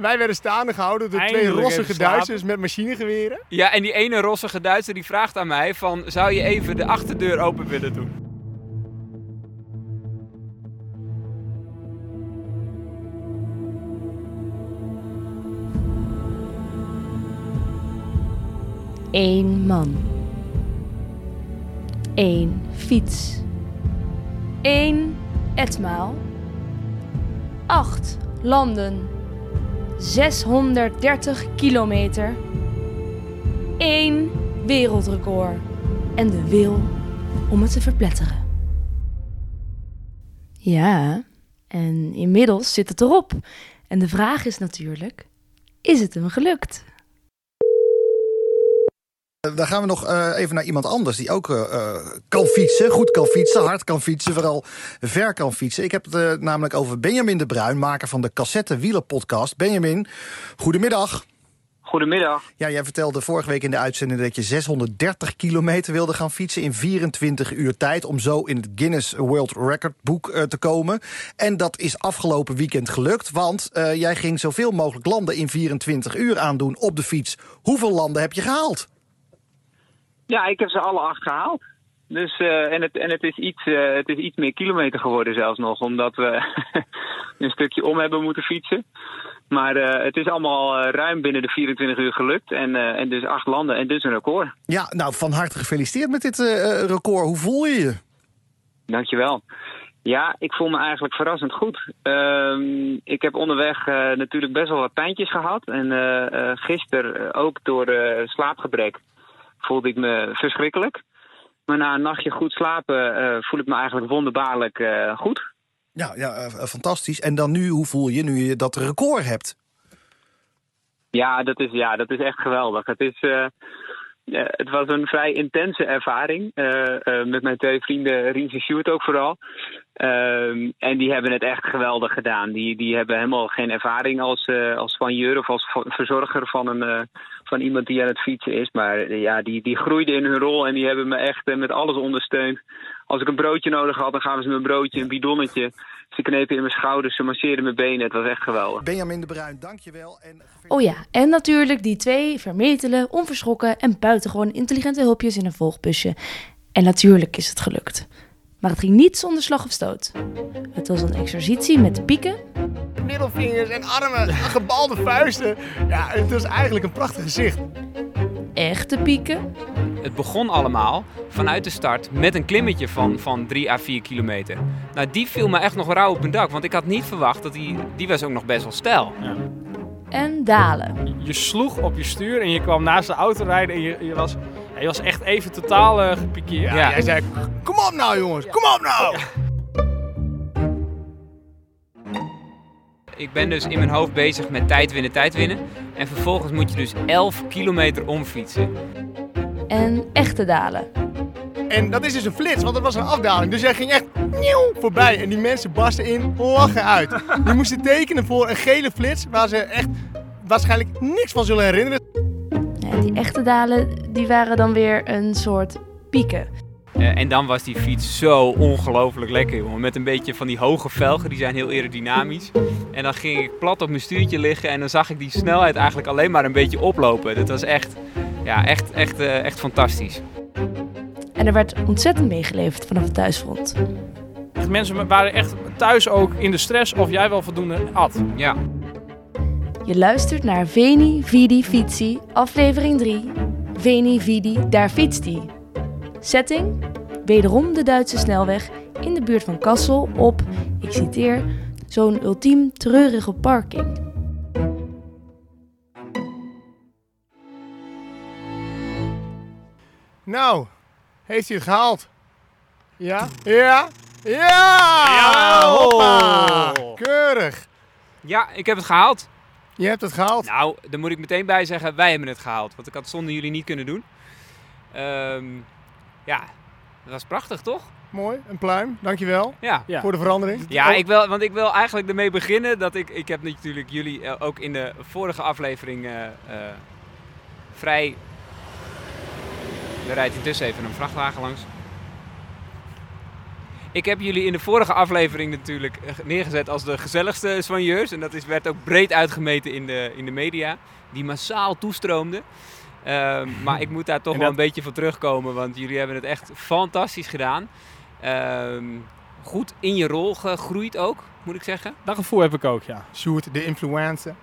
wij werden staande gehouden door twee rossige. Duitsers met machinegeweren. Ja, en die ene rossige Duitser die vraagt aan mij van... Zou je even de achterdeur open willen doen? Eén man. Eén fiets. Eén etmaal. Acht landen. 630 kilometer. Eén wereldrecord. En de wil om het te verpletteren. Ja, en inmiddels zit het erop. En de vraag is natuurlijk: is het hem gelukt? Dan gaan we nog eh, even naar iemand anders die ook eh, eh, kan fietsen. Goed kan fietsen, hard kan fietsen, vooral ver kan fietsen. Ik heb het namelijk over Benjamin de Bruin, maker van de Cassette Wieler podcast. Benjamin, goedemiddag. Goedemiddag. Ja, jij vertelde vorige week in de uitzending dat je 630 kilometer wilde gaan fietsen in 24 uur tijd. Om zo in het Guinness World Record boek te komen. En dat is afgelopen weekend gelukt, want jij ging zoveel mogelijk landen in 24 uur aandoen op de fiets. Hoeveel landen heb je gehaald? Ja, ik heb ze alle acht gehaald. Dus, eh, en het, en het, is iets, eh, het is iets meer kilometer geworden zelfs nog, omdat we een stukje om hebben moeten fietsen. Maar eh, het is allemaal ruim binnen de 24 uur gelukt. En, en dus acht landen en dus een record. Ja, nou, van harte gefeliciteerd met dit record. Hoe voel je je? Dankjewel. Ja, ik voel me eigenlijk verrassend goed. Ehm, ik heb onderweg natuurlijk best wel wat pijntjes gehad. En eh gisteren ook door slaapgebrek voelde ik me verschrikkelijk. Maar na een nachtje goed slapen eh, voel ik me eigenlijk wonderbaarlijk eh, goed. Ja, ja eh, fantastisch. En dan nu, hoe voel je nu je dat record hebt? Ja, dat is, ja, dat is echt geweldig. Het, is, het was een vrij intense ervaring. met mijn twee vrienden, Riens en Sjoerd ook vooral. Ehm, en die hebben het echt geweldig gedaan. Die, die hebben helemaal geen ervaring als, als soigneur of als verzorger van, een, van iemand die aan het fietsen is. Maar eh, ja, die, die groeiden in hun rol en die hebben me echt eh, met alles ondersteund. Als ik een broodje nodig had, dan gaven ze me een broodje, een bidonnetje. Ze knepen in mijn schouders, ze masseerden mijn benen. Het was echt geweldig. Benjamin de Bruin, dankjewel. En Oh ja, en natuurlijk die twee vermetele, onverschrokken en buitengewoon intelligente hulpjes in een volgbusje. En natuurlijk is het gelukt. Maar het ging niet zonder slag of stoot. Het was een exercitie met pieken, Middelvingers en armen, gebalde vuisten. Ja, het was eigenlijk een prachtig gezicht. echte pieken Het begon allemaal vanuit de start met een klimmetje van, van 3 à 4 kilometer. Nou, die viel me echt nog rauw op mijn dak, want ik had niet verwacht dat die... Die was ook nog best wel stijl. en dalen. Je sloeg op je stuur en je kwam naast de auto rijden en je, je, was, je was echt even totaal eh, gepikeerd. Ja, Jij zei, kom op nou jongens, kom op nou! Ik ben dus in mijn hoofd bezig met tijd winnen, tijd winnen. En vervolgens moet je dus 11 kilometer omfietsen. En echte dalen. En dat is dus een flits, want het was een afdaling. Dus jij ging echt nieuw voorbij. En die mensen barsten in lachen uit. Die moesten tekenen voor een gele flits waar ze echt waarschijnlijk niks van zullen herinneren. Die echte dalen die waren dan weer een soort pieken. Eh, en dan was die fiets zo ongelooflijk lekker, jongen. Met een beetje van die hoge velgen, die zijn heel aerodynamisch. En dan ging ik plat op mijn stuurtje liggen en dan zag ik die snelheid eigenlijk alleen maar een beetje oplopen. Dat was echt, ja, echt, echt, eh, echt fantastisch. En er werd ontzettend meegeleverd vanaf het thuisfront. Mensen waren echt thuis ook in de stress of jij wel voldoende at. Ja, Je luistert naar Veni Vidi Fietsi, aflevering 3. Veni Vidi, daar fietst hij. Setting? Wederom de Duitse snelweg in de buurt van Kassel op, ik citeer, zo'n ultiem treurige parking. Nou, heeft hij het gehaald? Ja? Ja? Ja! Jawel! Hoppa! Keurig. ja ik heb het gehaald. Je hebt het gehaald. Nou, daar moet ik meteen bij zeggen, wij hebben het gehaald. Want ik had het zonder jullie niet kunnen doen. Ehm, ja, dat was prachtig, toch? Mooi, een pluim. Dankjewel Ja. Ja. voor de verandering. Ja, Oh, ik wil, want ik wil eigenlijk ermee beginnen dat ik... Ik heb natuurlijk jullie eh, ook in de vorige aflevering eh, eh, vrij... Er rijdt intussen even een vrachtwagen langs. Ik heb jullie in de vorige aflevering natuurlijk eh, neergezet als de gezelligste soigneurs. En dat is, werd ook breed uitgemeten in de, in de media, die massaal toestroomden. Ehm, maar ik moet daar toch En wel een beetje voor terugkomen, want jullie hebben het echt fantastisch gedaan. Ehm, goed in je rol gegroeid ook, moet ik zeggen. Dat gevoel heb ik ook, ja. Shoot, de influencer.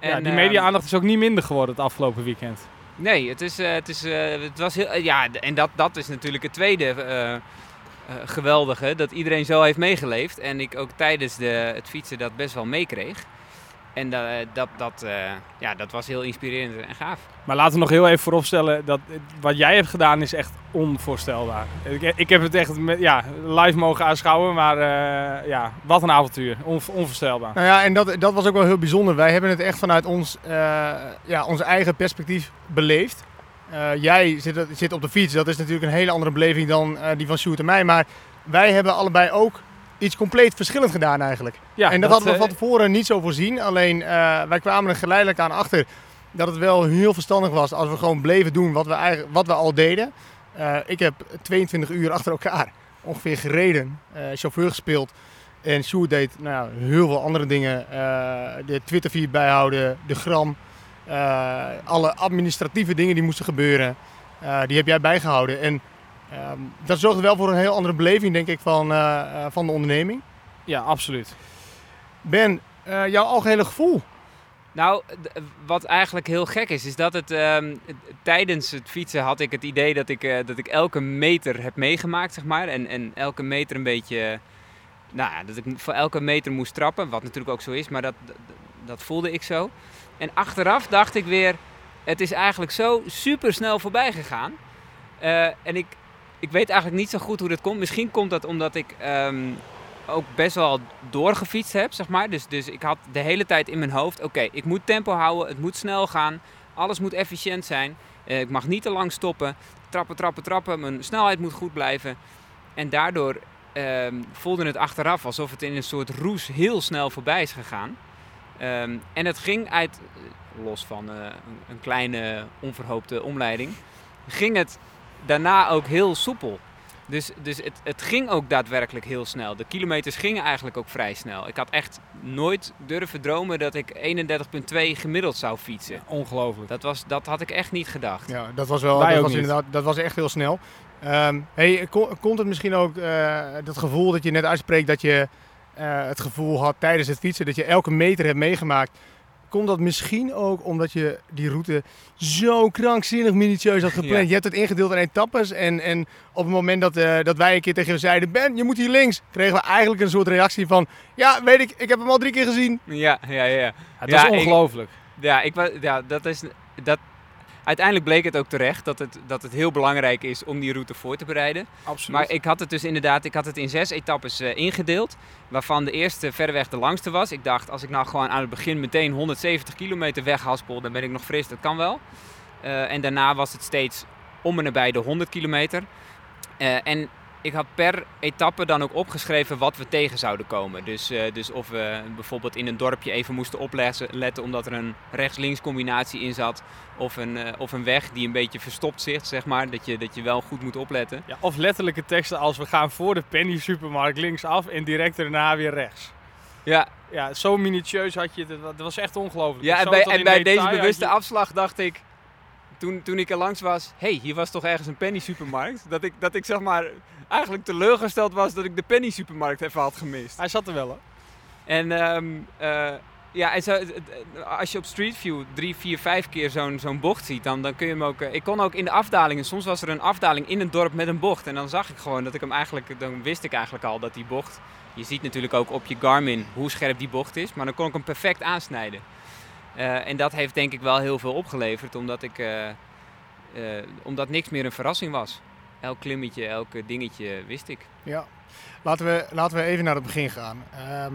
ja die ehm, media-aandacht is ook niet minder geworden het afgelopen weekend. Nee, het, is, eh, het, is, eh, het was heel. eh, ja, en dat, dat is natuurlijk het tweede eh, eh, geweldige. Dat iedereen zo heeft meegeleefd. En ik ook tijdens de, het fietsen dat best wel meekreeg. En da- dat, dat, eh, ja, dat was heel inspirerend en gaaf. Maar laten we nog heel even vooropstellen dat eh, wat jij hebt gedaan is echt onvoorstelbaar. Ik, ik heb het echt met, ja, live mogen aanschouwen, maar eh, ja, wat een avontuur. On, onvoorstelbaar. Nou ja, en dat, dat was ook wel heel bijzonder. Wij hebben het echt vanuit ons, eh, ja, ons eigen perspectief beleefd. Eh, jij zit, zit op de fiets, dat is natuurlijk een hele andere beleving dan eh, die van Sjoerd en mij. Maar wij hebben allebei ook iets compleet verschillend gedaan eigenlijk. Ja, en dat, hadden we eh, van tevoren niet zo voorzien. Alleen wij kwamen er geleidelijk aan achter dat het wel heel verstandig was als we gewoon bleven doen wat we, eigenlijk, wat we al deden. Ik heb 22 uur achter elkaar ongeveer gereden, chauffeur gespeeld. En Sjoerd deed nou, heel veel andere dingen. De Twitter-feed bijhouden, de gram. Eh, alle administratieve dingen die moesten gebeuren. eh, die heb jij bijgehouden. En ehm, dat zorgde wel voor een heel andere beleving, denk ik, van, eh, van de onderneming. Ja, absoluut. Ben, jouw algehele gevoel. Nou, wat eigenlijk heel gek is, is dat het ehm, tijdens het fietsen had ik het idee dat ik, dat ik elke meter heb meegemaakt, zeg maar. En, en elke meter een beetje, nou ja, dat ik voor elke meter moest trappen, wat natuurlijk ook zo is, maar dat, dat, dat voelde ik zo. En achteraf dacht ik weer, het is eigenlijk zo super snel voorbij gegaan. Eh, en ik, ik weet eigenlijk niet zo goed hoe dat komt. Misschien komt dat omdat ik ehm, ook best wel doorgefietst heb, zeg maar. Dus, dus ik had de hele tijd in mijn hoofd, oké, ik moet tempo houden, het moet snel gaan, alles moet efficiënt zijn. Eh, ik mag niet te lang stoppen, trappen, trappen, trappen, mijn snelheid moet goed blijven. En daardoor ehm, voelde het achteraf alsof het in een soort roes heel snel voorbij is gegaan. Ehm, en het ging uit, los van eh, een, een kleine onverhoopte omleiding, ging het daarna ook heel soepel. Dus, dus het, het ging ook daadwerkelijk heel snel. De kilometers gingen eigenlijk ook vrij snel. Ik had echt nooit durven dromen dat ik 31,2 gemiddeld zou fietsen. Ongelooflijk. Dat, was, dat had ik echt niet gedacht. Ja, dat was wel. Wij Dat was niet. inderdaad. Dat was echt heel snel. Ehm, hey, kon- komt het misschien ook eh, dat gevoel dat je net uitspreekt dat je het gevoel had tijdens het fietsen dat je elke meter hebt meegemaakt? Komt dat misschien ook omdat je die route zo krankzinnig minutieus had gepland? Ja. Je hebt het ingedeeld in etappes en, en op het moment dat, eh, dat wij een keer tegen je zeiden, Ben, je moet hier links, kregen we eigenlijk een soort reactie van, ja, weet ik, ik heb hem al drie keer gezien. Ja, ja, ja. Het Ja, was ik- ongelooflijk. Ja, ik, ja dat is, dat, uiteindelijk bleek het ook terecht dat het, dat het heel belangrijk is om die route voor te bereiden. Absoluut. Maar ik had het dus inderdaad, ik had het in zes etappes eh, ingedeeld. Waarvan de eerste verreweg de langste was. Ik dacht, als ik nou gewoon aan het begin meteen 170 kilometer weghaspel, dan ben ik nog fris, dat kan wel. Eh, en daarna was het steeds om en nabij de 100 kilometer. Eh, en ik had per etappe dan ook opgeschreven wat we tegen zouden komen. Dus, eh, dus of we bijvoorbeeld in een dorpje even moesten opletten letten omdat er een rechts-links combinatie in zat. Of een, eh, of een weg die een beetje verstopt zit, zeg maar. Dat je, dat je wel goed moet opletten. Ja, of letterlijke teksten als we gaan voor de Penny Supermarkt linksaf en direct daarna weer rechts. Ja, Ja, zo minutieus had je het. Dat dat was echt ongelooflijk. Ja, en bij, en bij deze bewuste je- afslag dacht ik, toen, toen ik er langs was, hé, hey, hier was toch ergens een penny supermarkt? Dat ik, dat ik zeg maar eigenlijk teleurgesteld was dat ik de penny supermarkt even had gemist. Hij zat er wel, hè? En ehm, eh, ja, en zo, als je op Street View drie, vier, vijf keer zo'n zo'n bocht ziet, dan, dan kun je hem ook... eh, ik kon ook in de afdalingen, soms was er een afdaling in een dorp met een bocht. En dan zag ik gewoon dat ik hem eigenlijk, dan wist ik eigenlijk al dat die bocht... Je ziet natuurlijk ook op je Garmin hoe scherp die bocht is, maar dan kon ik hem perfect aansnijden. Eh, en dat heeft denk ik wel heel veel opgeleverd, omdat, ik, eh, eh, omdat niks meer een verrassing was. Elk klimmetje, elk dingetje wist ik. Ja, laten we, laten we even naar het begin gaan. Ehm,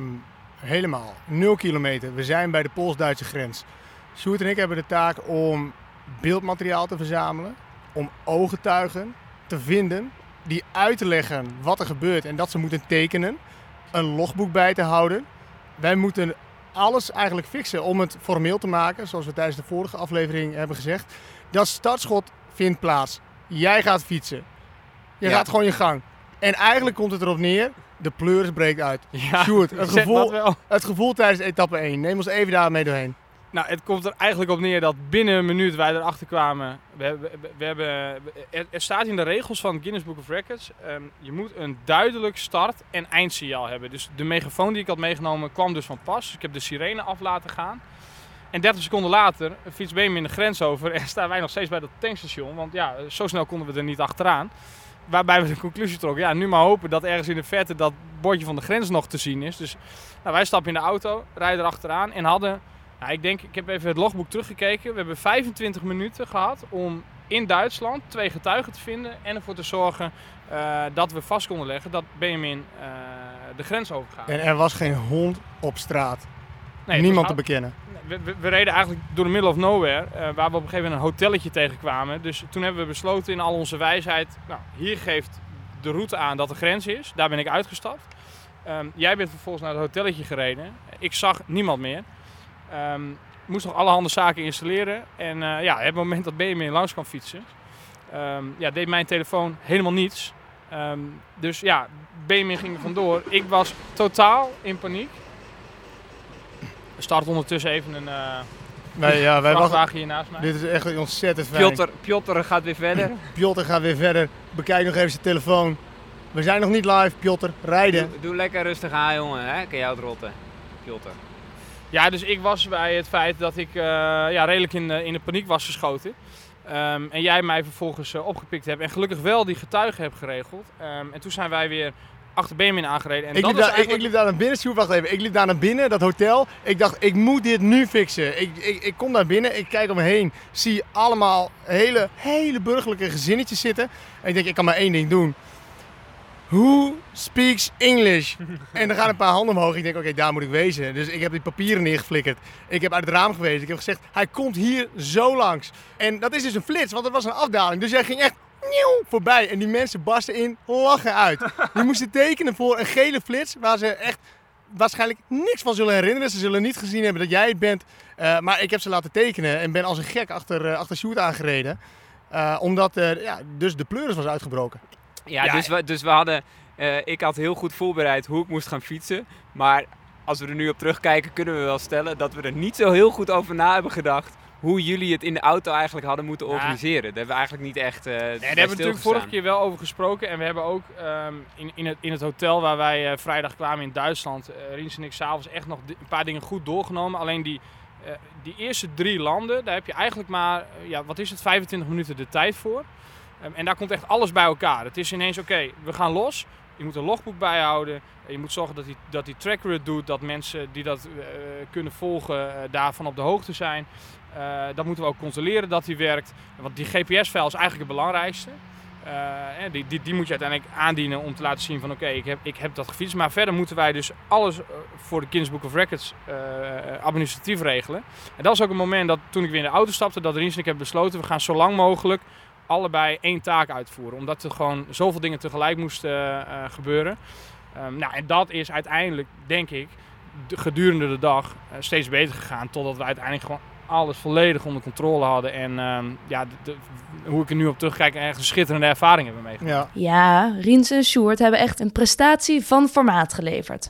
helemaal, 0 kilometer. We zijn bij de Pools-Duitse grens. Sjoerd en ik hebben de taak om beeldmateriaal te verzamelen, om ooggetuigen te vinden, die uit te leggen wat er gebeurt en dat ze moeten tekenen, een logboek bij te houden. Wij moeten alles eigenlijk fixen om het formeel te maken, zoals we tijdens de vorige aflevering hebben gezegd. Dat startschot vindt plaats. Jij gaat fietsen. Je Ja. gaat gewoon je gang. En eigenlijk komt het erop neer, de pleuris breekt uit. Ja, Sjoerd, het gevoel-. Het gevoel tijdens etappe 1, neem ons even daarmee doorheen. Nou, het komt er eigenlijk op neer dat binnen een minuut wij erachter kwamen. We, hebben- we, hebben, er, staat in de regels van Guinness Book of Records: ehm, je moet een duidelijk start- en eindsignaal hebben. Dus de megafoon die ik had meegenomen kwam dus van pas. Ik heb de sirene af laten gaan. En 30 seconden later fietst Beem de grens over en staan wij nog steeds bij dat tankstation. Want ja, zo snel konden we er niet achteraan. Waarbij we de conclusie trokken, ja, nu maar hopen dat ergens in de verte dat bordje van de grens nog te zien is. Dus nou, wij stappen in de auto, rijden erachteraan en hadden nou, ik denk, ik heb even het logboek teruggekeken. We hebben 25 minuten gehad om in Duitsland twee getuigen te vinden en ervoor te zorgen eh, dat we vast konden leggen dat Benjamin eh, de grens overgaat. En er was geen hond op straat. Nee, Niemand te bekennen. we, we, we reden eigenlijk door de middle of nowhere, eh, waar we op een gegeven moment een hotelletje tegenkwamen. Dus toen hebben we besloten in al onze wijsheid, nou, hier geeft de route aan dat de grens is. Daar ben ik uitgestapt. Ehm, jij bent vervolgens naar het hotelletje gereden. Ik zag niemand meer. Ehm, moest nog allerhande zaken installeren. En eh, ja, het moment dat Benjamin langs kwam fietsen, ehm, ja, deed mijn telefoon helemaal niets. Ehm, dus ja, Benjamin ging er vandoor. Ik was totaal in paniek. Er start ondertussen even een eh Wij, ja, wij wachten. vrachtwagen hier naast mij. Dit is echt ontzettend fijn. Piotr, Piotr gaat weer verder. Piotr gaat weer verder. Bekijk nog even zijn telefoon. We zijn nog niet live, Piotr. Rijden. Doe, doe lekker rustig aan, jongen. Hè? Kan jou het rotten. Piotr. Ja, dus ik was bij het feit dat ik eh, ja, redelijk in de, in de paniek was geschoten. Ehm, en jij mij vervolgens eh, opgepikt hebt en gelukkig wel die getuigen hebt geregeld. Ehm, en toen zijn wij weer achter Benjamin aangereden. En Ik dat liep, was daar, ik, ik eigenlijk... liep daar naar binnen. Sjoerd, wacht even. Ik liep daar naar binnen, dat hotel. Ik dacht, ik moet dit nu fixen. Ik, ik, ik kom daar binnen, ik kijk om me heen. Zie allemaal hele, hele burgerlijke gezinnetjes zitten. En ik denk, ik kan maar één ding doen. Who speaks English? en er gaan een paar handen omhoog. Ik denk, oké, daar moet ik wezen. Dus ik heb die papieren neergeflikkerd. Ik heb uit het raam gewezen. Ik heb gezegd, hij komt hier zo langs. En dat is dus een flits, want het was een afdaling. Dus jij ging echt nieuw voorbij. En die mensen barsten in lachen uit. Die moesten tekenen voor een gele flits waar ze echt waarschijnlijk niks van zullen herinneren. Ze zullen niet gezien hebben dat jij het bent. Eh, maar ik heb ze laten tekenen en ben als een gek achter, eh, achter Sjoerd aangereden. Eh, omdat ja, dus de pleuris was uitgebroken. Ja, Ja, dus, we, dus we hadden... eh, ik had heel goed voorbereid hoe ik moest gaan fietsen. Maar als we er nu op terugkijken, kunnen we wel stellen dat we er niet zo heel goed over na hebben gedacht. Hoe jullie het in de auto eigenlijk hadden moeten Ja. organiseren. Daar hebben we eigenlijk niet echt. eh Nee, daar hebben we natuurlijk vorige keer wel over gesproken. En we hebben ook ehm, in, in, het, in het hotel waar wij eh, vrijdag kwamen in Duitsland, eh Riens en ik s'avonds echt nog een paar dingen goed doorgenomen. Alleen die, die eerste drie landen, daar heb je eigenlijk maar, ja, wat is het, 25 minuten de tijd voor. Ehm, en daar komt echt alles bij elkaar. Het is ineens, oké, we gaan los. Je moet een logboek bijhouden. En Je moet zorgen dat die, dat die tracker het doet. Dat mensen die dat eh, kunnen volgen eh, daarvan op de hoogte zijn. Eh, dat moeten we ook controleren dat die werkt. Want die GPS-file is eigenlijk het belangrijkste. Die, die, die moet je uiteindelijk aandienen om te laten zien van oké, ik, heb, ik heb dat gefietst. Maar verder moeten wij dus alles voor de Guinness Book of Records administratief regelen. En dat was ook een moment dat toen ik weer in de auto stapte, dat Riens en ik hebben besloten, we gaan zo lang mogelijk allebei één taak uitvoeren. Omdat er gewoon zoveel dingen tegelijk moesten eh, eh, gebeuren. Ehm, nou, en dat is uiteindelijk, denk ik, de- gedurende de dag eh, steeds beter gegaan. Totdat we uiteindelijk gewoon alles volledig onder controle hadden. En ehm, ja, de- de- hoe ik er nu op terugkijk, echt een schitterende ervaring hebben meegemaakt. Ja. Ja, Riens en Sjoerd hebben echt een prestatie van formaat geleverd.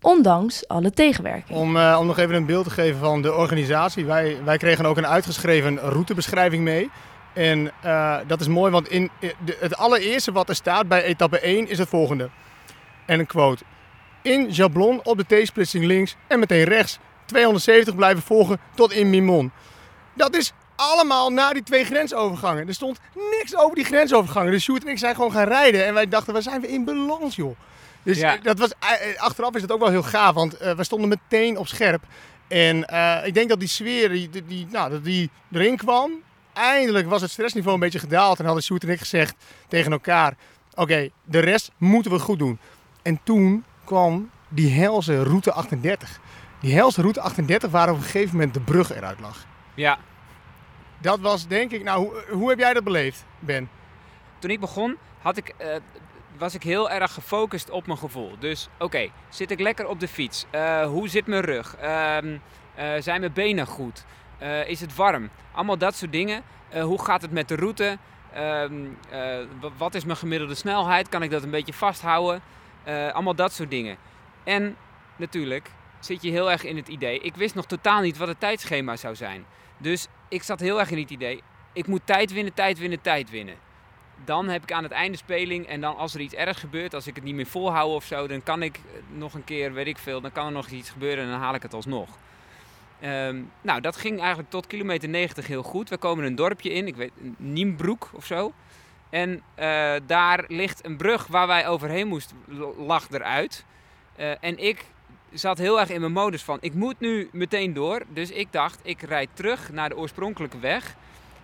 Ondanks alle tegenwerking. Om, eh, om nog even een beeld te geven van de organisatie. Wij, wij kregen ook een uitgeschreven routebeschrijving mee. En eh, dat is mooi, want in, in de- het allereerste wat er staat bij etappe 1 is het volgende. En een quote. In Jablon op de T-splitsing links en meteen rechts 270 blijven volgen tot in Mimon. Dat is allemaal na die twee grensovergangen. Er stond niks over die grensovergangen. Dus Sjoerd en ik zijn gewoon gaan rijden. En wij dachten, waar zijn we in balans, joh. Dus Ja. eh, dat was, eh, achteraf is het ook wel heel gaaf, want eh, we stonden meteen op scherp. En eh, ik denk dat die sfeer die, die, die- nou, dat die erin kwam. Eindelijk was het stressniveau een beetje gedaald. En hadden Sjoerd en ik gezegd tegen elkaar... Oké, de rest moeten we goed doen. En toen kwam die helse route 38. Die helse route 38 waar op een gegeven moment de brug eruit lag. Ja, Dat was denk ik... Nou, hoe, hoe heb jij dat beleefd, Ben? toen ik begon, had ik, eh, was ik heel erg gefocust op mijn gevoel. Dus oké, zit ik lekker op de fiets? Eh, hoe zit mijn rug? Ehm, eh, zijn mijn benen goed? Eh, is het warm? Allemaal dat soort dingen. Eh, hoe gaat het met de route? Ehm, eh, wa- wat is mijn gemiddelde snelheid? Kan ik dat een beetje vasthouden? Allemaal dat soort dingen. En natuurlijk zit je heel erg in het idee. Ik wist nog totaal niet wat het tijdschema zou zijn. Dus ik zat heel erg in het idee. Ik moet tijd winnen, tijd winnen, tijd winnen. Dan heb ik aan het einde speling en dan als er iets ergs gebeurt, als ik het niet meer volhoud of zo, dan kan ik nog een keer, weet ik veel, dan kan er nog iets gebeuren en dan haal ik het alsnog. Ehm, nou, dat ging eigenlijk tot kilometer 90 heel goed. We komen een dorpje in, ik weet, Niembroek of zo. En eh, daar ligt een brug waar wij overheen moesten, lag eruit. Eh, en ik zat heel erg in mijn modus van, ik moet nu meteen door. Dus ik dacht, ik rijd terug naar de oorspronkelijke weg.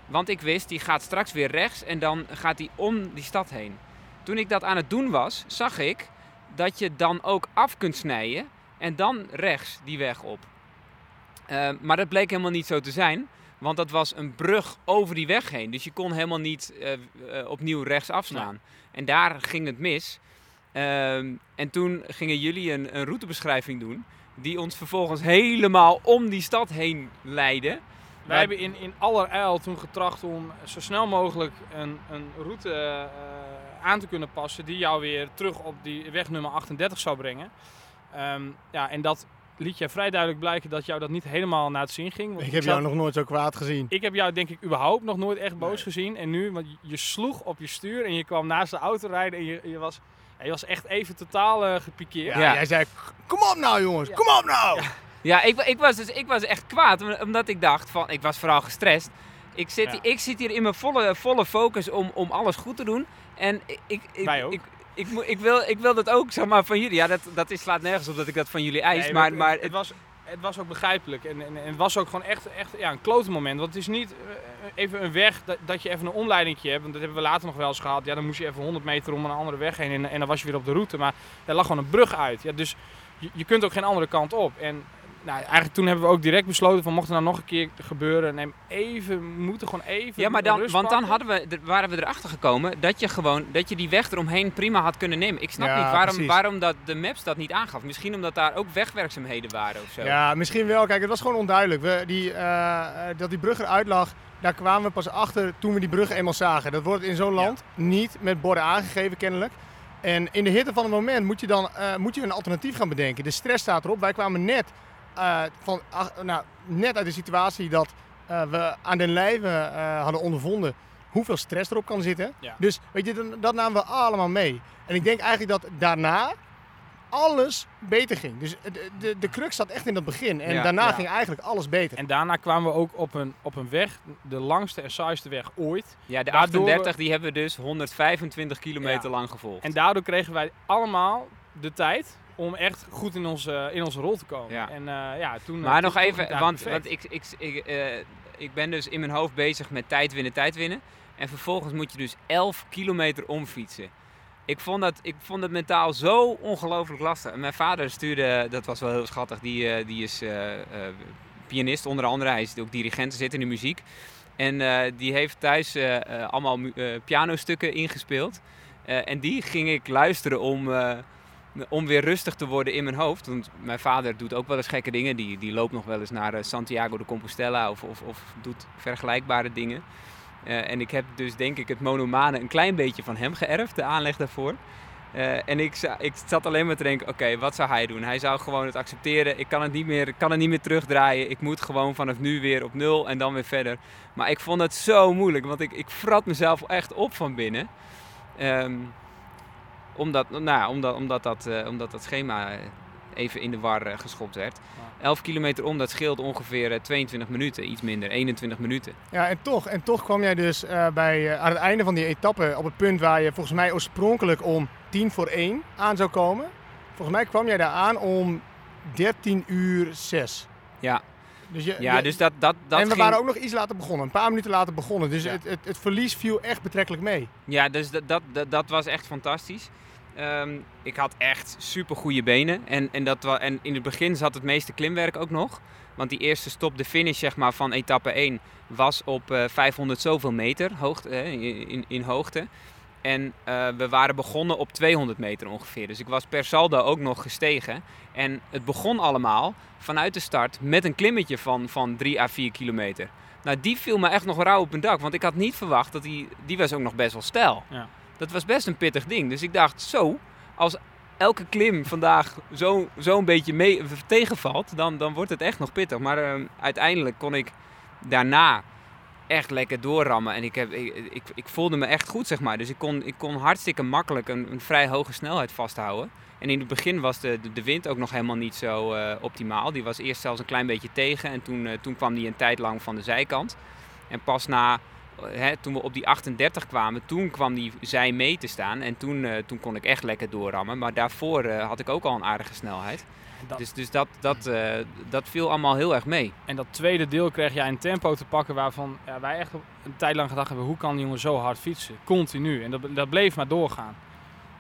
Want ik wist, die gaat straks weer rechts en dan gaat die om die stad heen. Toen ik dat aan het doen was, zag ik dat je dan ook af kunt snijden en dan rechts die weg op. Eh, maar dat bleek helemaal niet zo te zijn, want dat was een brug over die weg heen. Dus je kon helemaal niet eh, eh, opnieuw rechts afslaan. En daar ging het mis. Ehm, en toen gingen jullie een, een routebeschrijving doen, die ons vervolgens helemaal om die stad heen leidde. Wij hebben in, in allerijl toen getracht om zo snel mogelijk een, een route eh, aan te kunnen passen die jou weer terug op die weg nummer 38 zou brengen. Ehm, ja, en dat liet je vrij duidelijk blijken dat jou dat niet helemaal naar het zin ging. Want Ik heb zat- jou nog nooit zo kwaad gezien. ik heb jou denk ik überhaupt nog nooit echt boos Nee. gezien. En nu, want je sloeg op je stuur en je kwam naast de auto rijden en je, je, was, ja, je was echt even totaal eh, gepikeerd. Ja, Ja. Jij zei, kom op nou jongens, Ja. kom op nou! Ja, ik, ik, was dus, ik was echt kwaad, om- omdat ik dacht van, ik was vooral gestrest. Ik zit, Ja. ik zit hier in mijn volle, volle focus om, om alles goed te doen. En ik, ik, ik, Wij ook. ik, ik, ik, wil, ik wil dat ook zeg maar, van jullie. Ja, dat, dat is, slaat nergens op dat ik dat van jullie eis. Nee, maar, het, maar het, was, het was ook begrijpelijk. En, en, en het was ook gewoon echt, echt ja, een klote moment. Want het is niet eh, even een weg dat, dat je even een omleidingje hebt. Want dat hebben we later nog wel eens gehad. Ja, dan moest je even 100 meter om een andere weg heen. En, en dan was je weer op de route. Maar daar lag gewoon een brug uit. Ja, dus je, je kunt ook geen andere kant op. En nou, eigenlijk toen hebben we ook direct besloten van mocht er nou nog een keer gebeuren. Neem even, we moeten gewoon even ja, maar dan, want dan hadden we, waren we erachter gekomen dat je gewoon dat je die weg eromheen prima had kunnen nemen. Ik snap Ja, niet waarom, precies. waarom dat de maps dat niet aangaf. Misschien omdat daar ook wegwerkzaamheden waren of zo. Ja, misschien wel. Kijk, het was gewoon onduidelijk. We, die, eh, eh, dat die brug eruit lag, daar kwamen we pas achter toen we die brug eenmaal zagen. Dat wordt in zo'n land niet met borden aangegeven, kennelijk. En in de hitte van het moment moet je dan eh, moet je een alternatief gaan bedenken. De stress staat erop. Wij kwamen net, eh, van, ach- nou, net uit de situatie dat eh, we aan den lijve eh, hadden ondervonden hoeveel stress erop kan zitten. Ja. Dus weet je, dat, dat namen we allemaal mee. En ik denk eigenlijk dat daarna alles beter ging. Dus de, de, de crux zat echt in het begin. En Ja, daarna ja. ging eigenlijk alles beter. En daarna kwamen we ook op een, op een weg, de langste en saaiste weg ooit. Ja, de Waardoor we- 38 die hebben we dus 125 kilometer Ja. lang gevolgd. En daardoor kregen wij allemaal de tijd om echt goed in onze, in onze rol te komen. Ja. En eh, ja, toen... Maar eh, nog even, want, want ik, ik, ik, eh, ik ben dus in mijn hoofd bezig met tijd winnen, tijd winnen. En vervolgens moet je dus 11 kilometer omfietsen. Ik vond dat, ik vond het mentaal zo ongelooflijk lastig. En mijn vader stuurde, dat was wel heel schattig, die, die is pianist onder andere. Hij is ook dirigent, zit in de muziek. En die heeft thuis allemaal pianostukken ingespeeld. En die ging ik luisteren om, om weer rustig te worden in mijn hoofd. Want mijn vader doet ook wel eens gekke dingen. Die, die loopt nog wel eens naar eh, Santiago de Compostela of, of, of doet vergelijkbare dingen. Eh, en ik heb dus denk ik het monomane een klein beetje van hem geërfd, de aanleg daarvoor. Eh, en ik, ik zat alleen maar te denken, oké, wat zou hij doen? Hij zou gewoon het accepteren. Ik kan het, niet meer, kan het niet meer terugdraaien. Ik moet gewoon vanaf nu weer op nul en dan weer verder. Maar ik vond het zo moeilijk, want ik, ik frat mezelf echt op van binnen. Ehm, omdat, nou, omdat, omdat, dat, eh, omdat dat schema eh, even in de war eh, geschopt werd. 11 kilometer om, dat scheelt ongeveer eh, 22 minuten, iets minder, 21 minuten. Ja, en toch, en toch kwam jij dus bij, aan het einde van die etappe op het punt waar je volgens mij oorspronkelijk om 10 voor 1 aan zou komen. Volgens mij kwam jij daar aan om 13 uur 6. Ja, Dus je, ja je- dus dat, dat, dat en we ging... waren ook nog iets later begonnen, een paar minuten later begonnen. Dus Ja. het, het, het verlies viel echt betrekkelijk mee. Ja, dus dat, dat, dat, dat was echt fantastisch. Ehm, ik had echt super goede benen. En, en, dat en in het begin zat het meeste klimwerk ook nog. Want die eerste stop, de finish zeg maar, van etappe 1, was op eh 500 zoveel meter hoogte, in, in, in hoogte. En eh, we waren begonnen op 200 meter ongeveer. Dus ik was per saldo ook nog gestegen. En het begon allemaal vanuit de start met een klimmetje van, van 3 à 4 kilometer. Nou, die viel me echt nog rauw op een dak. Want ik had niet verwacht dat die... Die was ook nog best wel stijl. Ja. Dat was best een pittig ding. Dus ik dacht, zo, als elke klim vandaag zo, zo beetje mee, tegenvalt, dan, dan wordt het echt nog pittig. Maar eh, uiteindelijk kon ik daarna echt lekker doorrammen. En ik, heb, ik, ik, voelde me echt goed, zeg maar. Dus ik kon, ik kon hartstikke makkelijk een, een vrij hoge snelheid vasthouden. En in het begin was de, de, de wind ook nog helemaal niet zo eh, optimaal. Die was eerst zelfs een klein beetje tegen. En toen, eh, toen kwam die een tijd lang van de zijkant. En pas na, hè, toen we op die 38 kwamen, toen kwam die zij mee te staan. En toen, eh, toen kon ik echt lekker doorrammen. Maar daarvoor eh, had ik ook al een aardige snelheid. Dat- Dus, dus dat, dat, eh, dat viel allemaal heel erg mee. En dat tweede deel kreeg jij een tempo te pakken waarvan ja, wij echt een tijd lang gedacht hebben, hoe kan die jongen zo hard fietsen? Continu. En dat, dat bleef maar doorgaan.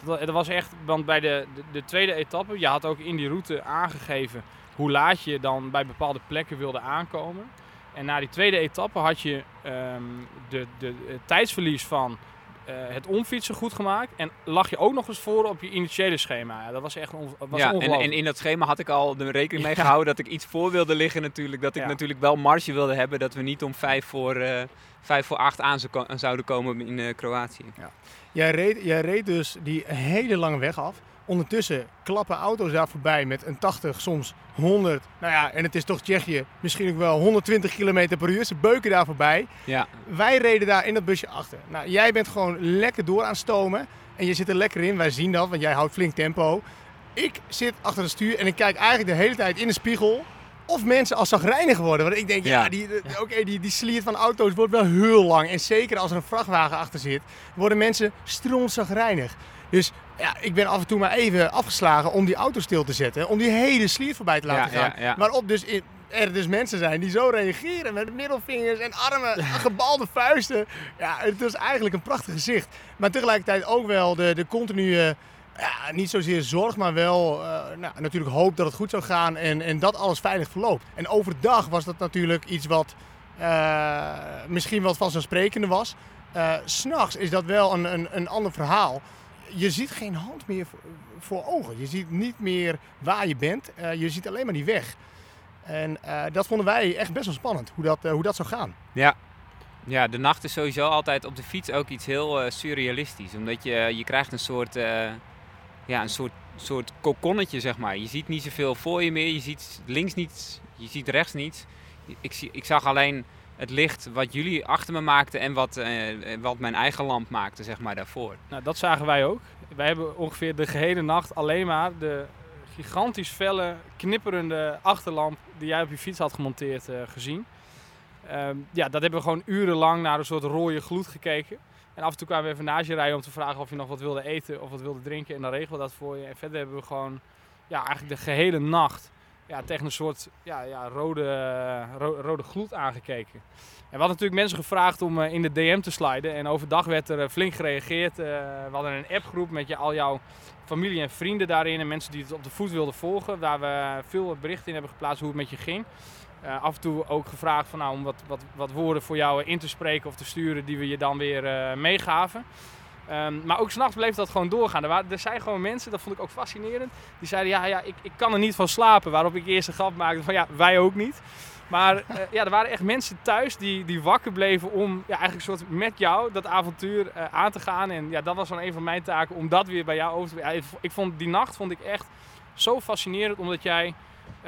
Dat, dat was echt, want bij de, de, de tweede etappe, je had ook in die route aangegeven hoe laat je dan bij bepaalde plekken wilde aankomen. En na die tweede etappe had je ehm, de, de, het tijdsverlies van eh, het omfietsen goed gemaakt. En lag je ook nog eens voor op je initiële schema. Ja, dat was echt on, was ja, en, ongelooflijk. en in dat schema had ik al de rekening mee Ja. gehouden dat ik iets voor wilde liggen natuurlijk. Dat ik Ja. natuurlijk wel marge wilde hebben. Dat we niet om vijf voor, eh, vijf voor acht aan zouden komen in eh, Kroatië. Jij reed, jij reed dus die hele lange weg af. Ondertussen klappen auto's daar voorbij met een 80, soms 100. Nou ja, en het is toch Tsjechië, misschien ook wel 120 km per uur. Ze beuken daar voorbij. Ja, Wij reden daar in dat busje achter. Nou, jij bent gewoon lekker door aan het stomen. En je zit er lekker in. Wij zien dat, want jij houdt flink tempo. Ik zit achter het stuur en ik kijk eigenlijk de hele tijd in de spiegel. Of mensen als zagrijnig worden. Want ik denk, ja, Ja. die, oké, die, die sliert van auto's wordt wel heel lang. En zeker als er een vrachtwagen achter zit, worden mensen strontzagrijnig. Dus ja, ik ben af en toe maar even afgeslagen om die auto stil te zetten. Om die hele sliert voorbij te laten Ja, gaan. ja, ja. Waarop dus in- er dus mensen zijn die zo reageren met middelvingers en armen, gebalde vuisten. Ja, het is eigenlijk een prachtig gezicht. Maar tegelijkertijd ook wel de, de continue, ja, niet zozeer zorg, maar wel eh, nou, natuurlijk hoop dat het goed zou gaan en, en dat alles veilig verloopt. En overdag was dat natuurlijk iets wat eh, misschien wat vanzelfsprekende was. Eh, S S'nachts is dat wel een, een, een ander verhaal. Je ziet geen hand meer voor, ogen. Je ziet niet meer waar je bent. Eh, je ziet alleen maar die weg. En eh, dat vonden wij echt best wel spannend, hoe dat, eh, hoe dat zou gaan. ja. Ja, de nacht is sowieso altijd op de fiets ook iets heel surrealistisch. Omdat je, je krijgt een soort, ja, een soort, soort kokonnetje, zeg maar. Je ziet niet zoveel voor je meer. Je ziet links niets, je ziet rechts niets. Ik, ik zag alleen het licht wat jullie achter me maakten en wat, eh, wat mijn eigen lamp maakte, zeg maar, daarvoor. Nou, dat zagen wij ook. Wij hebben ongeveer de gehele nacht alleen maar de gigantisch felle, knipperende achterlamp die jij op je fiets had gemonteerd eh, gezien. Ehm, ja, dat hebben we gewoon urenlang naar een soort rode gloed gekeken. En af en toe kwamen we even naast je rijden om te vragen of je nog wat wilde eten of wat wilde drinken. En dan regelen we dat voor je. En verder hebben we gewoon ja, eigenlijk de gehele nacht ja, tegen een soort ja, ja, rode, ro- rode gloed aangekeken. En we hadden natuurlijk mensen gevraagd om eh, in de DM te sliden. En overdag werd er eh, flink gereageerd. Eh, we hadden een appgroep met je, al jouw familie en vrienden daarin. En mensen die het op de voet wilden volgen. Waar we veel berichten in hebben geplaatst hoe het met je ging. Eh, af en toe ook gevraagd van, nou, om wat, wat, wat woorden voor jou in te spreken of te sturen die we je dan weer eh, meegaven. Ehm, maar ook s'nachts bleef dat gewoon doorgaan. Er, waren, er zijn gewoon mensen, dat vond ik ook fascinerend, die zeiden ja, ja ik, ik kan er niet van slapen. Waarop ik eerst een grap maakte van ja, wij ook niet. Maar eh, ja, er waren echt mensen thuis die, die wakker bleven om ja, eigenlijk soort met jou dat avontuur eh, aan te gaan. En ja, dat was dan een van mijn taken om dat weer bij jou over te ja, ik, ik vond die nacht vond ik echt zo fascinerend, omdat jij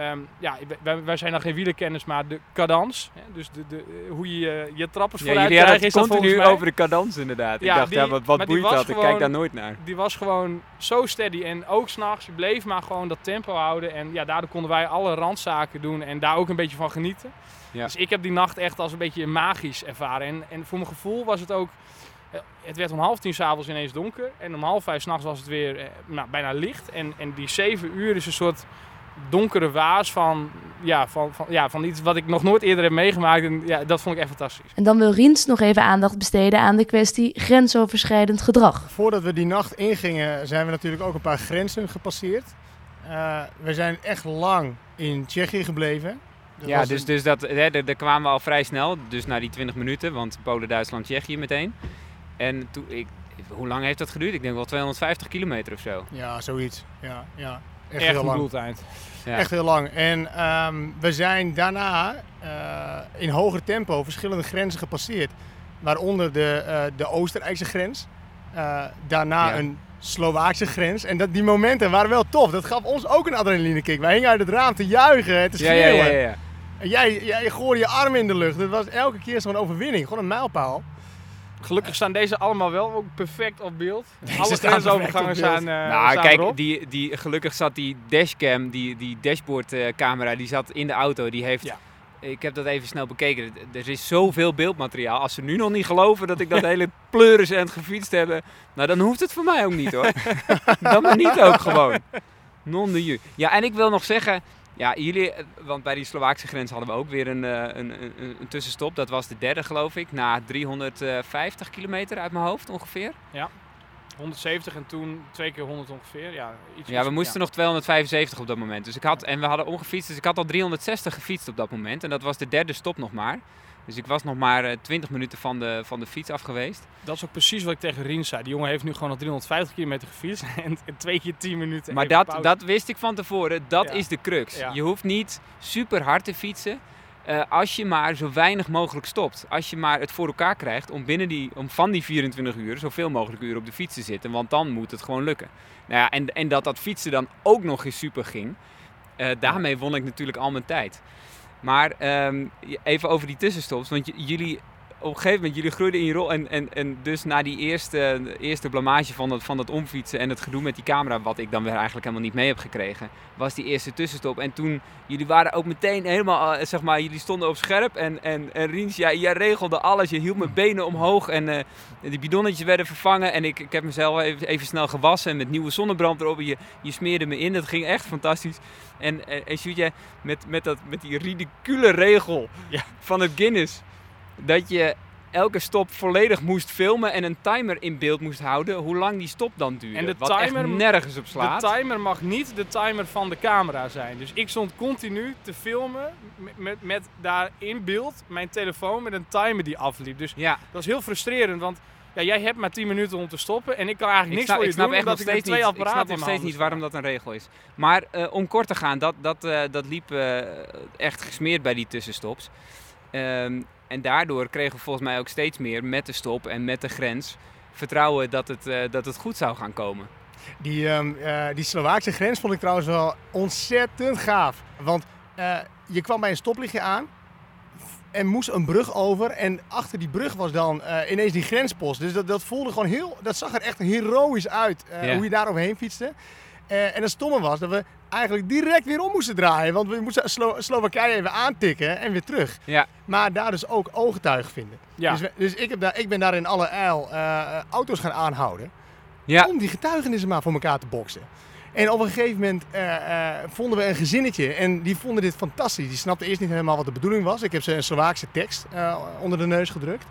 Ehm, ja, wij, wij zijn dan geen wielerkennis, maar de cadans. Dus de, de, hoe je je, je trappers Ja, vooruit krijgt, het is continu mij. over de cadans inderdaad. Ja, ik dacht, die- ja, wat, wat boeit dat? Ik kijk daar nooit naar. Die was gewoon zo steady. En ook s'nachts, je bleef maar gewoon dat tempo houden. En ja, daardoor konden wij alle randzaken doen en daar ook een beetje van genieten. Ja. Dus ik heb die nacht echt als een beetje magisch ervaren. En, en voor mijn gevoel was het ook... eh, Het werd om half tien s'avonds ineens donker. En om half vijf s'nachts was het weer eh, nou, bijna licht. En, en die zeven uur is een soort donkere waas van, ja, van, van, ja, van iets wat ik nog nooit eerder heb meegemaakt. En ja, dat vond ik echt fantastisch. En dan wil Riens nog even aandacht besteden aan de kwestie grensoverschrijdend gedrag. Voordat we die nacht ingingen, zijn we natuurlijk ook een paar grenzen gepasseerd. Eh, we zijn echt lang in Tsjechië gebleven. Dat Ja, dus, een- dus dat, hè, daar daar kwamen we al vrij snel. Dus na die 20 minuten, want Polen, Duitsland, Tsjechië meteen. En toen, ik, hoe lang heeft dat geduurd? Ik denk wel 250 kilometer of zo. Ja, zoiets. Ja, ja. Echt, Echt heel lang. Ja. Echt heel lang. En ehm, we zijn daarna eh, in hoger tempo verschillende grenzen gepasseerd. Waaronder de, eh, de Oostenrijkse grens. Eh, daarna Ja. een Slovaakse grens. En dat, die momenten waren wel tof. Dat gaf ons ook een adrenalinekick. Wij hingen uit het raam te juichen en te Ja, ja, schreeuwen. ja, ja. En jij, jij gooide je armen in de lucht. Dat was elke keer zo'n overwinning. Gewoon een mijlpaal. Gelukkig staan deze allemaal wel ook perfect op beeld. Deze Alle staan grensovergangen zijn, eh nou, staan kijk, erop. die, die, gelukkig zat die dashcam, die, die dashboardcamera, die zat in de auto. Die heeft, Ja. ik heb dat even snel bekeken. Er is zoveel beeldmateriaal. Als ze nu nog niet geloven dat ik dat hele pleuris en gefietst hebben, nou dan hoeft het voor mij ook niet hoor. dan maar niet ook gewoon. Non de ju. Ja, en ik wil nog zeggen, ja, jullie, eh, want bij die Slovaakse grens hadden we ook weer een, eh, een, een, een tussenstop. Dat was de derde geloof ik, na 350 kilometer uit mijn hoofd ongeveer. 170 en toen twee keer 100 ongeveer. Ja, iets Ja, we moesten nog 275 op dat moment. Dus ik had, en we hadden omgefietst, dus ik had al 360 gefietst op dat moment. En dat was de derde stop nog maar. Dus ik was nog maar eh, 20 minuten van de, van de fiets af geweest. Dat is ook precies wat ik tegen Rien zei. Die jongen heeft nu gewoon nog 350 kilometer gefietst en, twee keer 10 minuten. Maar dat, pauze. dat wist ik van tevoren, dat Ja. is de crux. Ja. Je hoeft niet super hard te fietsen. eh, als je maar zo weinig mogelijk stopt. Als je maar het voor elkaar krijgt om, binnen die, om van die 24 uur zoveel mogelijk uur op de fiets te zitten. Want dan moet het gewoon lukken. Nou ja, en, en dat dat fietsen dan ook nog eens super ging. eh, daarmee won ik natuurlijk al mijn tijd. Maar ehm, even over die tussenstops. Want jullie, op een gegeven moment, jullie groeiden in je rol. En, en, en dus na die eerste, eerste blamage van dat, van dat omfietsen en het gedoe met die camera, wat ik dan weer eigenlijk helemaal niet mee heb gekregen, was die eerste tussenstop. En toen, jullie waren ook meteen helemaal, eh, zeg maar, jullie stonden op scherp. En, en, en Riens, jij, jij regelde alles. Je hield mijn benen omhoog en eh, die bidonnetjes werden vervangen. En ik, ik heb mezelf even, even snel gewassen met nieuwe zonnebrand erop. En je, je smeerde me in, dat ging echt fantastisch. En, en, en Sjoerd, jij met, met, dat, met die ridicule regel Ja. van het Guinness. Dat je elke stop volledig moest filmen en een timer in beeld moest houden. Hoe lang die stop dan duurde. En de wat timer- echt nergens op slaat. De timer mag niet de timer van de camera zijn. Dus ik stond continu te filmen met, met, met daar in beeld mijn telefoon met een timer die afliep. Dus ja, dat was heel frustrerend, want ja, jij hebt maar 10 minuten om te stoppen en ik kan eigenlijk ik niks snap, voor je ik snap doen echt nog omdat ik twee niet, ik apparaten snap nog steeds niet waarom dat een regel is. Maar eh, om kort te gaan, dat, dat, eh, dat liep eh, echt gesmeerd bij die tussenstops. Ehm, en daardoor kregen we volgens mij ook steeds meer met de stop en met de grens vertrouwen dat het, eh, dat het goed zou gaan komen. Die, ehm, eh, die Slovaakse grens vond ik trouwens wel ontzettend gaaf. Want eh, je kwam bij een stoplichtje aan en moest een brug over. En achter die brug was dan ineens die grenspost. Dus dat, dat voelde gewoon heel, dat zag er echt heroïs uit hoe je daar overheen fietste. Eh, en het stomme was dat we eigenlijk direct weer om moesten draaien. Want we moesten Slo Slowakije even aantikken en weer terug. Ja. Maar daar dus ook ooggetuigen vinden. Ja. Dus, we- dus ik, heb daar, ik ben daar in alle eil eh, auto's gaan aanhouden Ja, om die getuigenissen maar voor elkaar te boksen. En op een gegeven moment eh, eh, vonden we een gezinnetje en die vonden dit fantastisch. Die snapten eerst niet helemaal wat de bedoeling was. Ik heb ze een Slovaakse tekst eh, onder de neus gedrukt.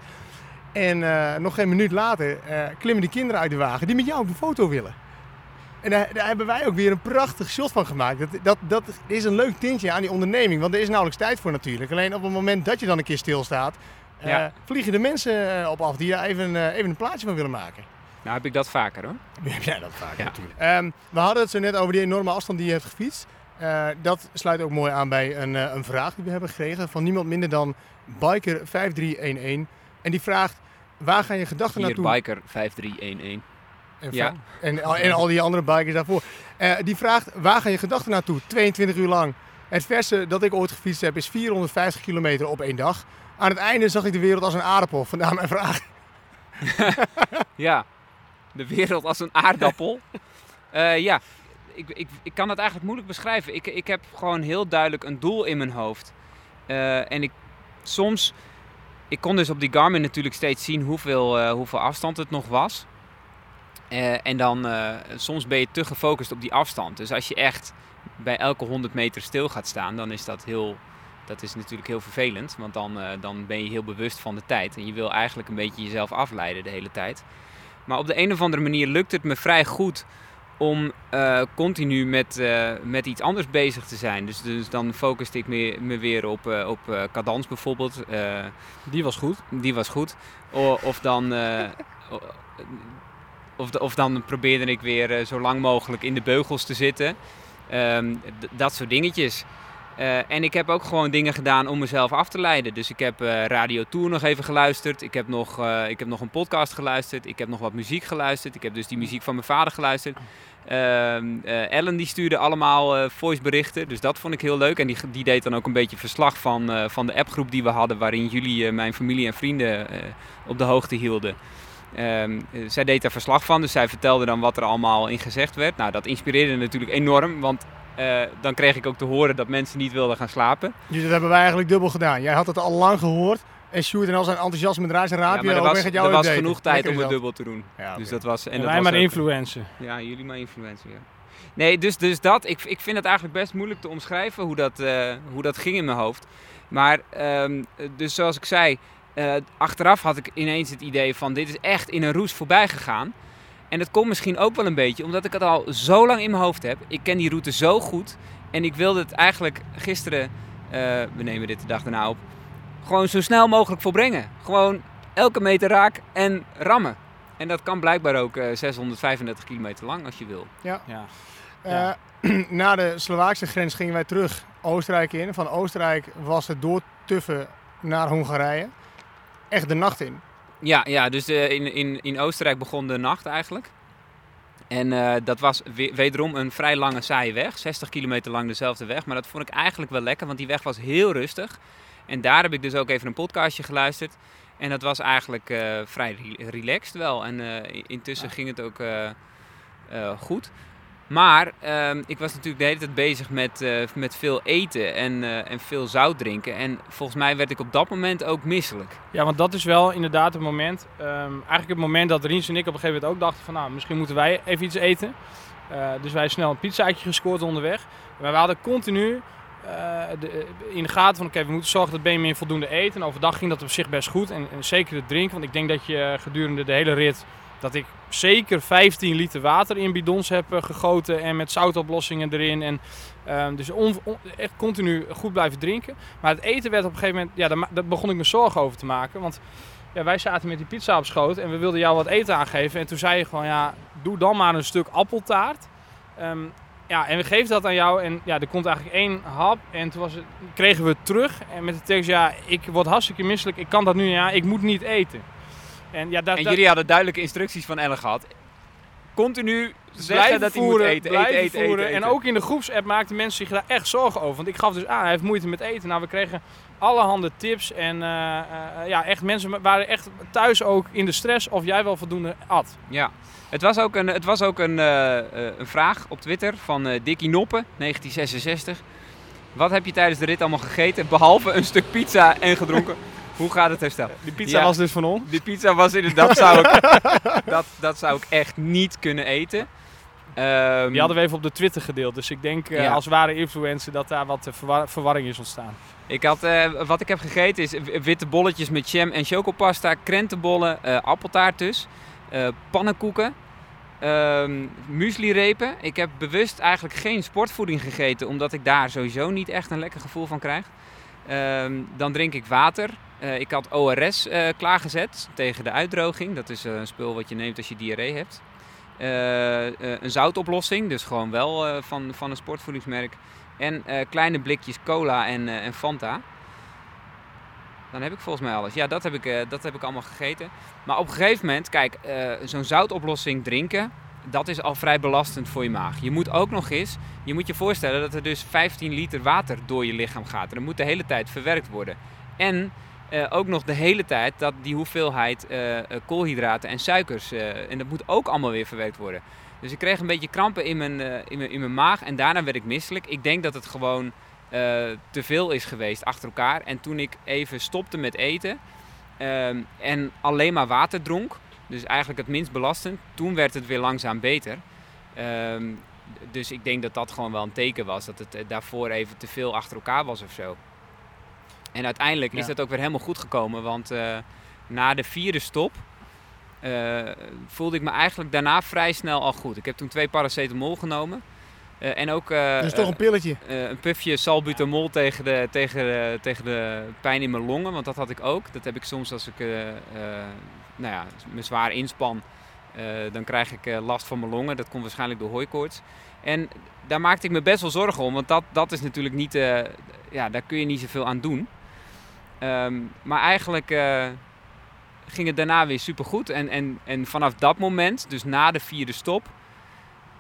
En eh, nog geen minuut later eh, klimmen die kinderen uit de wagen die met jou op de foto willen. En daar, daar hebben wij ook weer een prachtig shot van gemaakt. Dat, dat, dat is een leuk tintje aan die onderneming, want er is nauwelijks tijd voor natuurlijk. Alleen op het moment dat je dan een keer stilstaat, eh, Ja. vliegen de mensen eh, op af die daar even, eh, even een plaatje van willen maken. nou heb ik dat vaker hoor. Nu heb jij dat vaak Ja. natuurlijk. Ehm, we hadden het zo net over die enorme afstand die je hebt gefietst. Dat sluit ook mooi aan bij een, een vraag die we hebben gekregen van niemand minder dan Biker5311. En die vraagt, waar gaan je gedachten Hier, naartoe? Biker 5311. En, Ja. en, al- en al die andere bikers daarvoor. Eh, die vraagt, waar gaan je gedachten naartoe? 22 uur lang. Het verste dat ik ooit gefietst heb is 450 kilometer op één dag. Aan het einde zag ik de wereld als een aardappel. Vandaar mijn vraag. Ja, de wereld als een aardappel. Eh, ja, ik, ik, ik kan dat eigenlijk moeilijk beschrijven. Ik, ik heb gewoon heel duidelijk een doel in mijn hoofd. Eh, en ik soms, ik kon dus op die Garmin natuurlijk steeds zien hoeveel, hoeveel afstand het nog was. Eh, en dan, eh, soms ben je te gefocust op die afstand. Dus als je echt bij elke 100 meter stil gaat staan, dan is dat heel, dat is natuurlijk heel vervelend. Want dan, eh, dan ben je heel bewust van de tijd. En je wil eigenlijk een beetje jezelf afleiden de hele tijd. Maar op de een of andere manier lukt het me vrij goed om continu met, met iets anders bezig te zijn. Dus, dus dan focuste ik me, me weer op, op cadans bijvoorbeeld. Die was goed. die was goed. O- of dan... of, of dan probeerde ik weer eh, zo lang mogelijk in de beugels te zitten. Ehm, dat soort dingetjes. Eh, en ik heb ook gewoon dingen gedaan om mezelf af te leiden. Dus ik heb eh, Radio Tour nog even geluisterd. Ik heb, nog, ik heb nog een podcast geluisterd. Ik heb nog wat muziek geluisterd. Ik heb dus die muziek van mijn vader geluisterd. Ehm, eh, Ellen die stuurde allemaal voiceberichten. Dus dat vond ik heel leuk. En die, die deed dan ook een beetje verslag van, van de appgroep die we hadden. Waarin jullie, mijn familie en vrienden, op de hoogte hielden. Ehm, eh, zij deed daar verslag van. Dus zij vertelde dan wat er allemaal in gezegd werd. Nou, dat inspireerde natuurlijk enorm. Want eh, dan kreeg ik ook te horen dat mensen niet wilden gaan slapen. Dus dat hebben wij eigenlijk dubbel gedaan. Jij had het al lang gehoord. En Sjoerd en al zijn enthousiasme Reis en Ja, Raapje maar er was, jou er was genoeg tijd Lekker om het zelf. dubbel te doen. Ja, Dus dat was, en En dat wij was maar ook- influencer. Ja, jullie maar influencer, ja. Nee, dus, dus dat. Ik, ik vind het eigenlijk best moeilijk te omschrijven hoe dat, eh, hoe dat ging in mijn hoofd. Maar, ehm, dus zoals ik zei, eh, achteraf had ik ineens het idee van dit is echt in een roes voorbij gegaan. En dat komt misschien ook wel een beetje omdat ik het al zo lang in mijn hoofd heb. Ik ken die route zo goed. En ik wilde het eigenlijk gisteren, eh, we nemen dit de dag daarna op, gewoon zo snel mogelijk volbrengen. Gewoon elke meter raak en rammen. En dat kan blijkbaar ook eh, 635 kilometer lang als je wil. Ja. Eh, na de Slovaakse grens gingen wij terug Oostenrijk in. Van Oostenrijk was het doortuffen naar Hongarije. Echt de nacht in. Ja, ja dus eh, in, in, in Oostenrijk begon de nacht eigenlijk. En eh, dat was we- wederom een vrij lange saaie weg. 60 kilometer lang dezelfde weg. Maar dat vond ik eigenlijk wel lekker, want die weg was heel rustig. En daar heb ik dus ook even een podcastje geluisterd. En dat was eigenlijk eh, vrij re- relaxed wel. En intussen ging het ook goed. Maar ehm, ik was natuurlijk de hele tijd bezig met, eh, met veel eten en, eh, en veel zout drinken. En volgens mij werd ik op dat moment ook misselijk. Ja, want dat is wel inderdaad het moment. ehm, eigenlijk het moment dat Riens en ik op een gegeven moment ook dachten van nou, misschien moeten wij even iets eten. Eh, dus wij snel een pizzaatje gescoord onderweg. Maar we hadden continu de, in de gaten van oké, we moeten zorgen dat Benjamin voldoende eet. En overdag ging dat op zich best goed. En, en zeker het drinken, want ik denk dat je gedurende de hele rit dat ik zeker 15 liter water in bidons heb eh, gegoten en met zoutoplossingen erin. En, ehm, dus echt continu goed blijven drinken. Maar het eten werd op een gegeven moment, ja, daar begon ik me zorgen over te maken. Want ja, wij zaten met die pizza op schoot en we wilden jou wat eten aangeven. En toen zei je gewoon, ja, doe dan maar een stuk appeltaart. Ehm, ja, en we geven dat aan jou en ja, er komt eigenlijk één hap. En toen was het, kregen we het terug en met de tekst, ja, ik word hartstikke misselijk, ik kan dat nu, ja, ik moet niet eten. En ja, dat, En dat- jullie hadden duidelijke instructies van Ellen gehad. Continu zeggen dat hij moet voeren, eten, eten, eten, voeren. eten, En ook in de groepsapp maakten mensen zich daar echt zorgen over. Want ik gaf dus aan, hij heeft moeite met eten. Nou, we kregen allerhande tips. En eh, eh, ja, echt mensen waren echt thuis ook in de stress of jij wel voldoende at. Ja. Het was ook een, het was ook een, eh, een vraag op Twitter van Dickie Noppen, 1966. Wat heb je tijdens de rit allemaal gegeten, behalve een stuk pizza en gedronken? Hoe gaat het herstel? Die pizza Ja. was dus van ons. Die pizza was inderdaad, dat zou ik, dat, dat zou ik echt niet kunnen eten. Ehm, Die hadden we even op de Twitter gedeeld. Dus ik denk eh, Ja. als ware influencer dat daar wat eh, verwar- verwarring is ontstaan. Ik had, eh, wat ik heb gegeten is witte bolletjes met jam en chocopasta, krentenbollen, eh, appeltaart dus, pannenkoeken, mueslirepen. Ik heb bewust eigenlijk geen sportvoeding gegeten, omdat ik daar sowieso niet echt een lekker gevoel van krijg. Ehm, dan drink ik water. Eh, ik had ORS eh, klaargezet tegen de uitdroging. Dat is eh, een spul wat je neemt als je diarree hebt. Een zoutoplossing, dus gewoon wel van, van een sportvoedingsmerk. En kleine blikjes cola en, en Fanta. Dan heb ik volgens mij alles. Ja, dat heb ik, dat heb ik allemaal gegeten. Maar op een gegeven moment, kijk, zo'n zoutoplossing drinken, dat is al vrij belastend voor je maag. Je moet ook nog eens, je moet je voorstellen dat er dus 15 liter water door je lichaam gaat. En dat moet de hele tijd verwerkt worden. En eh, ook nog de hele tijd dat die hoeveelheid eh, eh, koolhydraten en suikers, en dat moet ook allemaal weer verwerkt worden. Dus ik kreeg een beetje krampen in mijn, in mijn, in mijn maag en daarna werd ik misselijk. Ik denk dat het gewoon te veel is geweest achter elkaar. En toen ik even stopte met eten ehm, en alleen maar water dronk, dus eigenlijk het minst belastend, toen werd het weer langzaam beter. Ehm, dus ik denk dat dat gewoon wel een teken was, dat het daarvoor even te veel achter elkaar was of zo. En uiteindelijk is dat ook weer helemaal goed gekomen, want eh, na de vierde stop eh, voelde ik me eigenlijk daarna vrij snel al goed. Ik heb toen twee paracetamol genomen. eh, en ook Dat is toch een pilletje. een pufje salbutamol tegen de, tegen, de, tegen de pijn in mijn longen. Want dat had ik ook. Dat heb ik soms als ik nou ja, me zwaar inspan. dan krijg ik last van mijn longen. Dat komt waarschijnlijk door hooikoorts. En daar maakte ik me best wel zorgen om, want dat, dat is natuurlijk niet, ja, daar kun je niet zoveel aan doen. Ehm, maar eigenlijk eh, ging het daarna weer supergoed. En, en, en vanaf dat moment, dus na de vierde stop,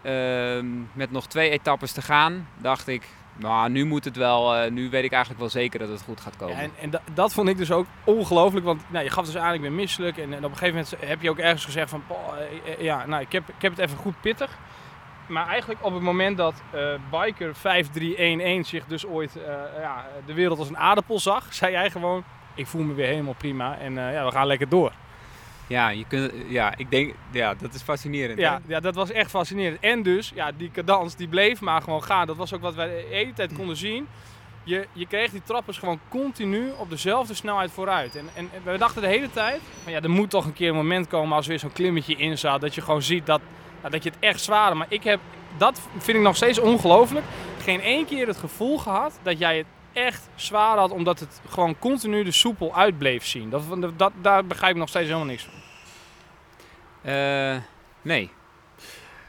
ehm, met nog twee etappes te gaan, dacht ik, nou, nu moet het wel, eh, nu weet ik eigenlijk wel zeker dat het goed gaat komen. En en da- dat vond ik dus ook ongelooflijk, want nou, je gaf dus aan, ik ben misselijk. En, en op een gegeven moment heb je ook ergens gezegd van, "Poh, eh, eh, ja, nou, ik heb, ik heb het even goed pittig. Maar eigenlijk op het moment dat eh, Biker 5311 zich dus ooit eh, ja, de wereld als een aardappel zag, zei jij gewoon, ik voel me weer helemaal prima en eh, ja, we gaan lekker door. Ja, je kunt, ja, ik denk, ja, dat is fascinerend. hè? Ja, ja, dat was echt fascinerend. En dus, ja, die cadans, die bleef maar gewoon gaan. Dat was ook wat wij de hele tijd konden zien. Je, je kreeg die trappers gewoon continu op dezelfde snelheid vooruit. En, en, en we dachten de hele tijd, ja, er moet toch een keer een moment komen als er weer zo'n klimmetje in zat. Dat je gewoon ziet dat, nou, dat je het echt zwaar had. Maar ik heb, dat vind ik nog steeds ongelooflijk, geen één keer het gevoel gehad dat jij het echt zwaar had. Omdat het gewoon continu er soepel uit bleef zien. Dat, dat, daar begrijp ik nog steeds helemaal niks van. Eh, nee.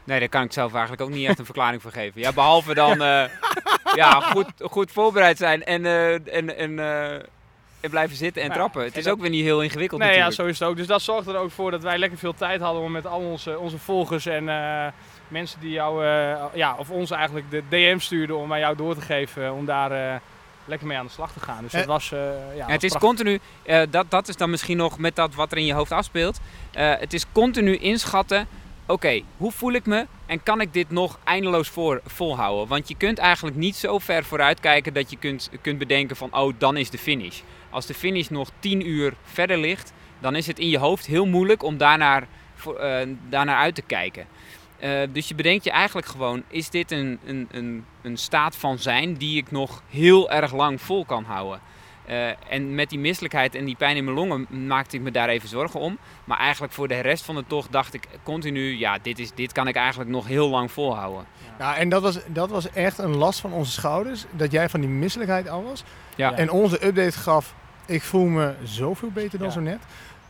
Nee, daar kan ik zelf eigenlijk ook niet echt een verklaring voor geven. Ja, behalve dan eh, ja, goed, goed voorbereid zijn en, eh, en, en, en blijven zitten en Ja, trappen. Het en is dat- ook weer niet heel ingewikkeld Nee, ja, zo is het ook. Dus dat zorgde er ook voor dat wij lekker veel tijd hadden om met al onze, onze volgers en eh, mensen die jou, eh, ja, of ons eigenlijk de DM stuurden om aan jou door te geven, om daar eh, lekker mee aan de slag te gaan. Dus dat Eh, was, eh, ja, Ja, was het is prachtig. continu, eh, dat, dat is dan misschien nog met dat wat er in je hoofd afspeelt. Eh, het is continu inschatten, oké, hoe voel ik me en kan ik dit nog eindeloos voor, volhouden? Want je kunt eigenlijk niet zo ver vooruit kijken dat je kunt, kunt bedenken van, oh, dan is de finish. Als de finish nog 10 uur verder ligt, dan is het in je hoofd heel moeilijk om daarnaar, eh, daarnaar uit te kijken. Eh, dus je bedenkt je eigenlijk gewoon, is dit een, een, een, een staat van zijn die ik nog heel erg lang vol kan houden? Eh, en met die misselijkheid en die pijn in mijn longen maakte ik me daar even zorgen om. Maar eigenlijk voor de rest van de tocht dacht ik continu, ja, dit, is, dit kan ik eigenlijk nog heel lang volhouden. Nou, en dat was, dat was echt een last van onze schouders. Dat jij van die misselijkheid af was. Ja. En onze update gaf, ik voel me zoveel beter dan Ja. zo net.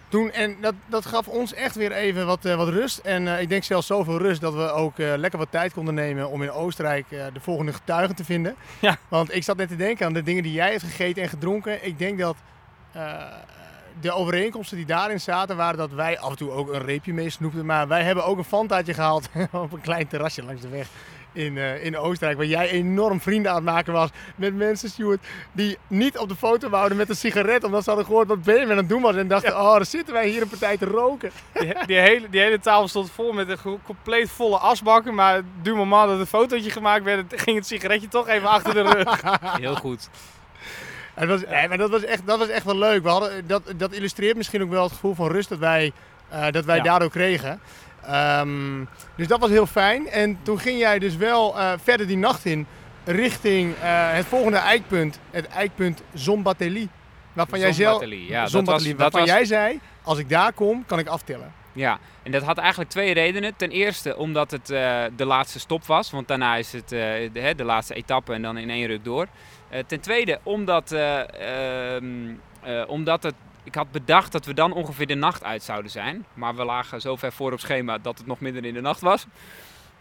Toen, en dat, dat gaf ons echt weer even wat, eh, wat rust. En eh, ik denk zelfs zoveel rust dat we ook eh, lekker wat tijd konden nemen om in Oostenrijk de volgende getuigen te vinden. Ja. Want ik zat net te denken aan de dingen die jij hebt gegeten en gedronken. Ik denk dat de overeenkomsten die daarin zaten waren dat wij af en toe ook een reepje mee snoepten. Maar wij hebben ook een fantaatje gehaald op een klein terrasje langs de weg in, eh, in Oostenrijk. Waar jij enorm vrienden aan het maken was met mensen, Stuart, die niet op de foto wouden met een sigaret. Omdat ze hadden gehoord wat Ben aan het doen was. En dachten, oh, dan zitten wij hier een partij te roken. Die, die, hele, die hele tafel stond vol met een compleet volle asbakken. Maar du moment dat een fotootje gemaakt werd, ging het sigaretje toch even achter de rug. Heel goed. Het was, nee, maar dat was, echt, dat was echt wel leuk. We hadden, dat, dat illustreert misschien ook wel het gevoel van rust dat wij, eh, dat wij Ja. daardoor kregen. Ehm, dus dat was heel fijn. En toen ging jij dus wel eh, verder die nacht in richting eh, het volgende eikpunt. Het eikpunt Zombateli. Waarvan jij zelf... Ja, dat was, dat waarvan was, jij zei, als ik daar kom, kan ik aftellen. ja, en dat had eigenlijk twee redenen. Ten eerste omdat het eh, de laatste stop was, want daarna is het de, hè, de laatste etappe en dan in één ruk door. Ten tweede omdat, eh, ehm, eh, omdat het, ik had bedacht dat we dan ongeveer de nacht uit zouden zijn. Maar we lagen zo ver voor op schema dat het nog midden in de nacht was.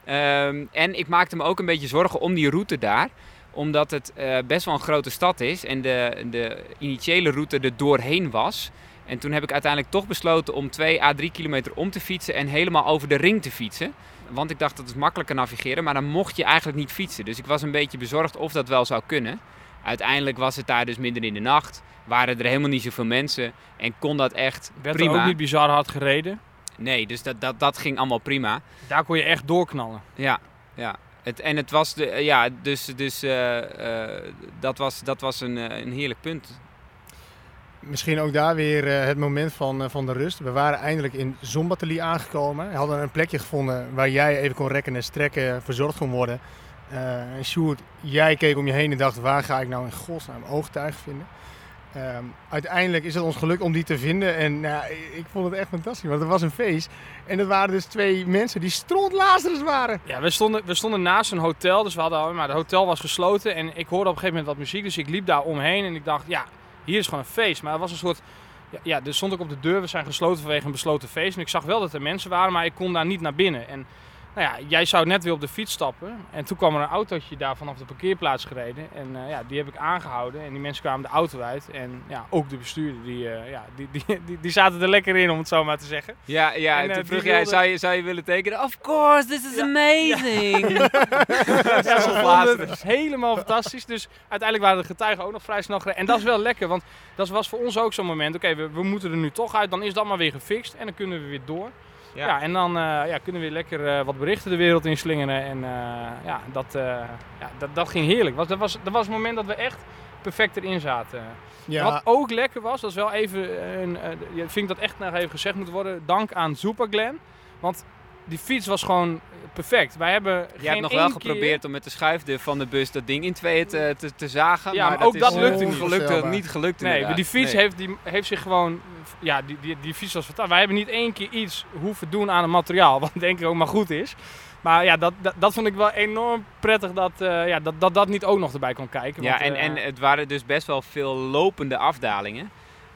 Ehm, en ik maakte me ook een beetje zorgen om die route daar omdat het eh, best wel een grote stad is en de, de initiële route er doorheen was. En toen heb ik uiteindelijk toch besloten om 2 à 3 kilometer om te fietsen en helemaal over de ring te fietsen. Want ik dacht dat is makkelijker navigeren, maar dan mocht je eigenlijk niet fietsen. Dus ik was een beetje bezorgd of dat wel zou kunnen. Uiteindelijk was het daar dus midden in de nacht, waren er helemaal niet zoveel mensen en kon dat echt Werd er prima. ook niet bizar hard gereden. Nee, dus dat, dat, dat ging allemaal prima. Daar kon je echt doorknallen. Ja, ja. Het, en het was de, ja, dus, dus eh, eh, dat was, dat was een, eh, een heerlijk punt. Misschien ook daar weer eh, het moment van, van de rust. We waren eindelijk in Zombateli aangekomen. We hadden een plekje gevonden waar jij even kon rekken en strekken, verzorgd kon worden. Eh en Sjoerd, jij keek om je heen en dacht, waar ga ik nou in godsnaam oogtuig vinden? Ehm, uiteindelijk is het ons gelukt om die te vinden. En nou, ik- ik vond het echt fantastisch, want het was een feest. En dat waren dus twee mensen die strontlazers waren. Ja, we stonden, we stonden naast een hotel, dus we hadden, maar het hotel was gesloten en ik hoorde op een gegeven moment wat muziek, dus ik liep daar omheen en ik dacht, ja, hier is gewoon een feest. Maar het was een soort, ja, ja er stond ook op de deur, we zijn gesloten vanwege een besloten feest en ik zag wel dat er mensen waren, maar ik kon daar niet naar binnen. En nou ja, jij zou net weer op de fiets stappen. En toen kwam er een autootje daar vanaf de parkeerplaats gereden. En eh, ja, die heb ik aangehouden. En die mensen kwamen de auto uit. En ja, ook de bestuurder, die, eh, ja, die, die, die, die zaten er lekker in, om het zo maar te zeggen. Ja, ja En, en eh, toen die vroeg jij, wilde- zou je, zou je willen tekenen? Of course, this is Ja. amazing! Ja, later. het helemaal fantastisch. Dus uiteindelijk waren de getuigen ook nog vrij snel gereden. En dat is wel lekker, want dat was voor ons ook zo'n moment. Oké, we, we moeten er nu toch uit. Dan is dat maar weer gefixt. En dan kunnen we weer door. Ja, Ja. en dan eh, ja, kunnen we weer lekker eh, wat berichten de wereld in slingeren. En eh, ja, dat, eh, ja dat, dat ging heerlijk. Was, dat, was, dat was het moment dat we echt perfect erin zaten. Ja, Wat ook lekker was, dat is wel even, een, eh, vind ik dat echt nog even gezegd moet worden. Dank aan Superglen. Want die fiets was gewoon perfect. Wij hebben Je geen hebt nog wel geprobeerd om met de schuifdeur van de bus dat ding in tweeën te, te, te zagen. Ja, maar, maar ook is dat lukte niet. Gelukt, Onvoorstelbaar. niet gelukt Nee, inderdaad. die fiets Nee. heeft, die, heeft zich gewoon. Ja, die, die, die fiets was fantastisch. Wij hebben niet één keer iets hoeven doen aan het materiaal. Wat denk ik ook maar goed is. Maar ja, dat, dat, dat vond ik wel enorm prettig dat, eh, ja, dat, dat dat niet ook nog erbij kon kijken. Ja, want, en, eh, en het waren dus best wel veel lopende afdalingen.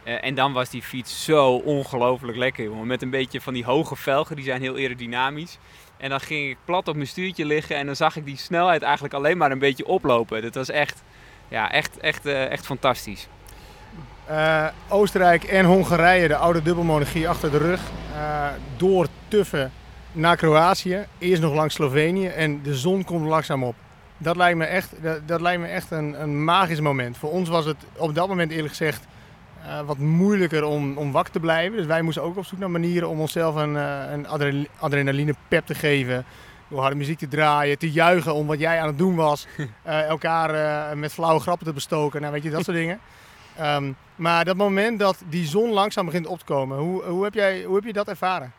Eh, en dan was die fiets zo ongelooflijk lekker. Met een beetje van die hoge velgen, die zijn heel aerodynamisch. En dan ging ik plat op mijn stuurtje liggen en dan zag ik die snelheid eigenlijk alleen maar een beetje oplopen. Dat was echt, ja, echt, echt, eh, echt fantastisch. Eh, Oostenrijk en Hongarije, de oude dubbelmonarchie achter de rug. Door Tuffen naar Kroatië. Eerst nog langs Slovenië en de zon komt langzaam op. Dat lijkt me echt, dat, dat lijkt me echt een, een magisch moment. Voor ons was het op dat moment eerlijk gezegd eh, wat moeilijker om, om wakker te blijven. Dus wij moesten ook op zoek naar manieren om onszelf een, eh, een adre- adrenaline pep te geven. Door harde muziek te draaien, te juichen om wat jij aan het doen was. Eh, elkaar met flauwe grappen te bestoken. Nou, weet je, dat soort dingen. Ehm, maar dat moment dat die zon langzaam begint op te komen, hoe, hoe, heb, jij, hoe heb je dat ervaren?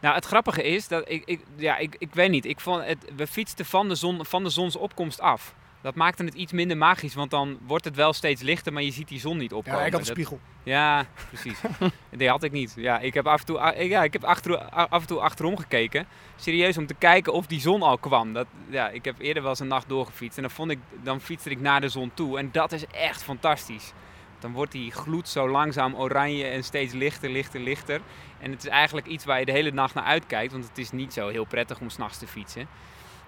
Nou, het grappige is dat ik, ik, ja, ik, ik weet niet. Ik vond het, we fietsten van de, zon, van de zonsopkomst af. Dat maakte het iets minder magisch, want dan wordt het wel steeds lichter, maar je ziet die zon niet opkomen. Ja, ik had een Dat- spiegel. Ja, precies. Die had ik niet. Ja, ik heb af en toe, ah, ja, ik heb achter, af en toe achterom gekeken. Serieus, om te kijken of die zon al kwam. Dat, ja, ik heb eerder wel eens een nacht doorgefietst. En dan, vond ik, dan fietste ik naar de zon toe. En dat is echt fantastisch. Dan wordt die gloed zo langzaam oranje en steeds lichter, lichter, lichter. En het is eigenlijk iets waar je de hele nacht naar uitkijkt. Want het is niet zo heel prettig om s'nachts te fietsen.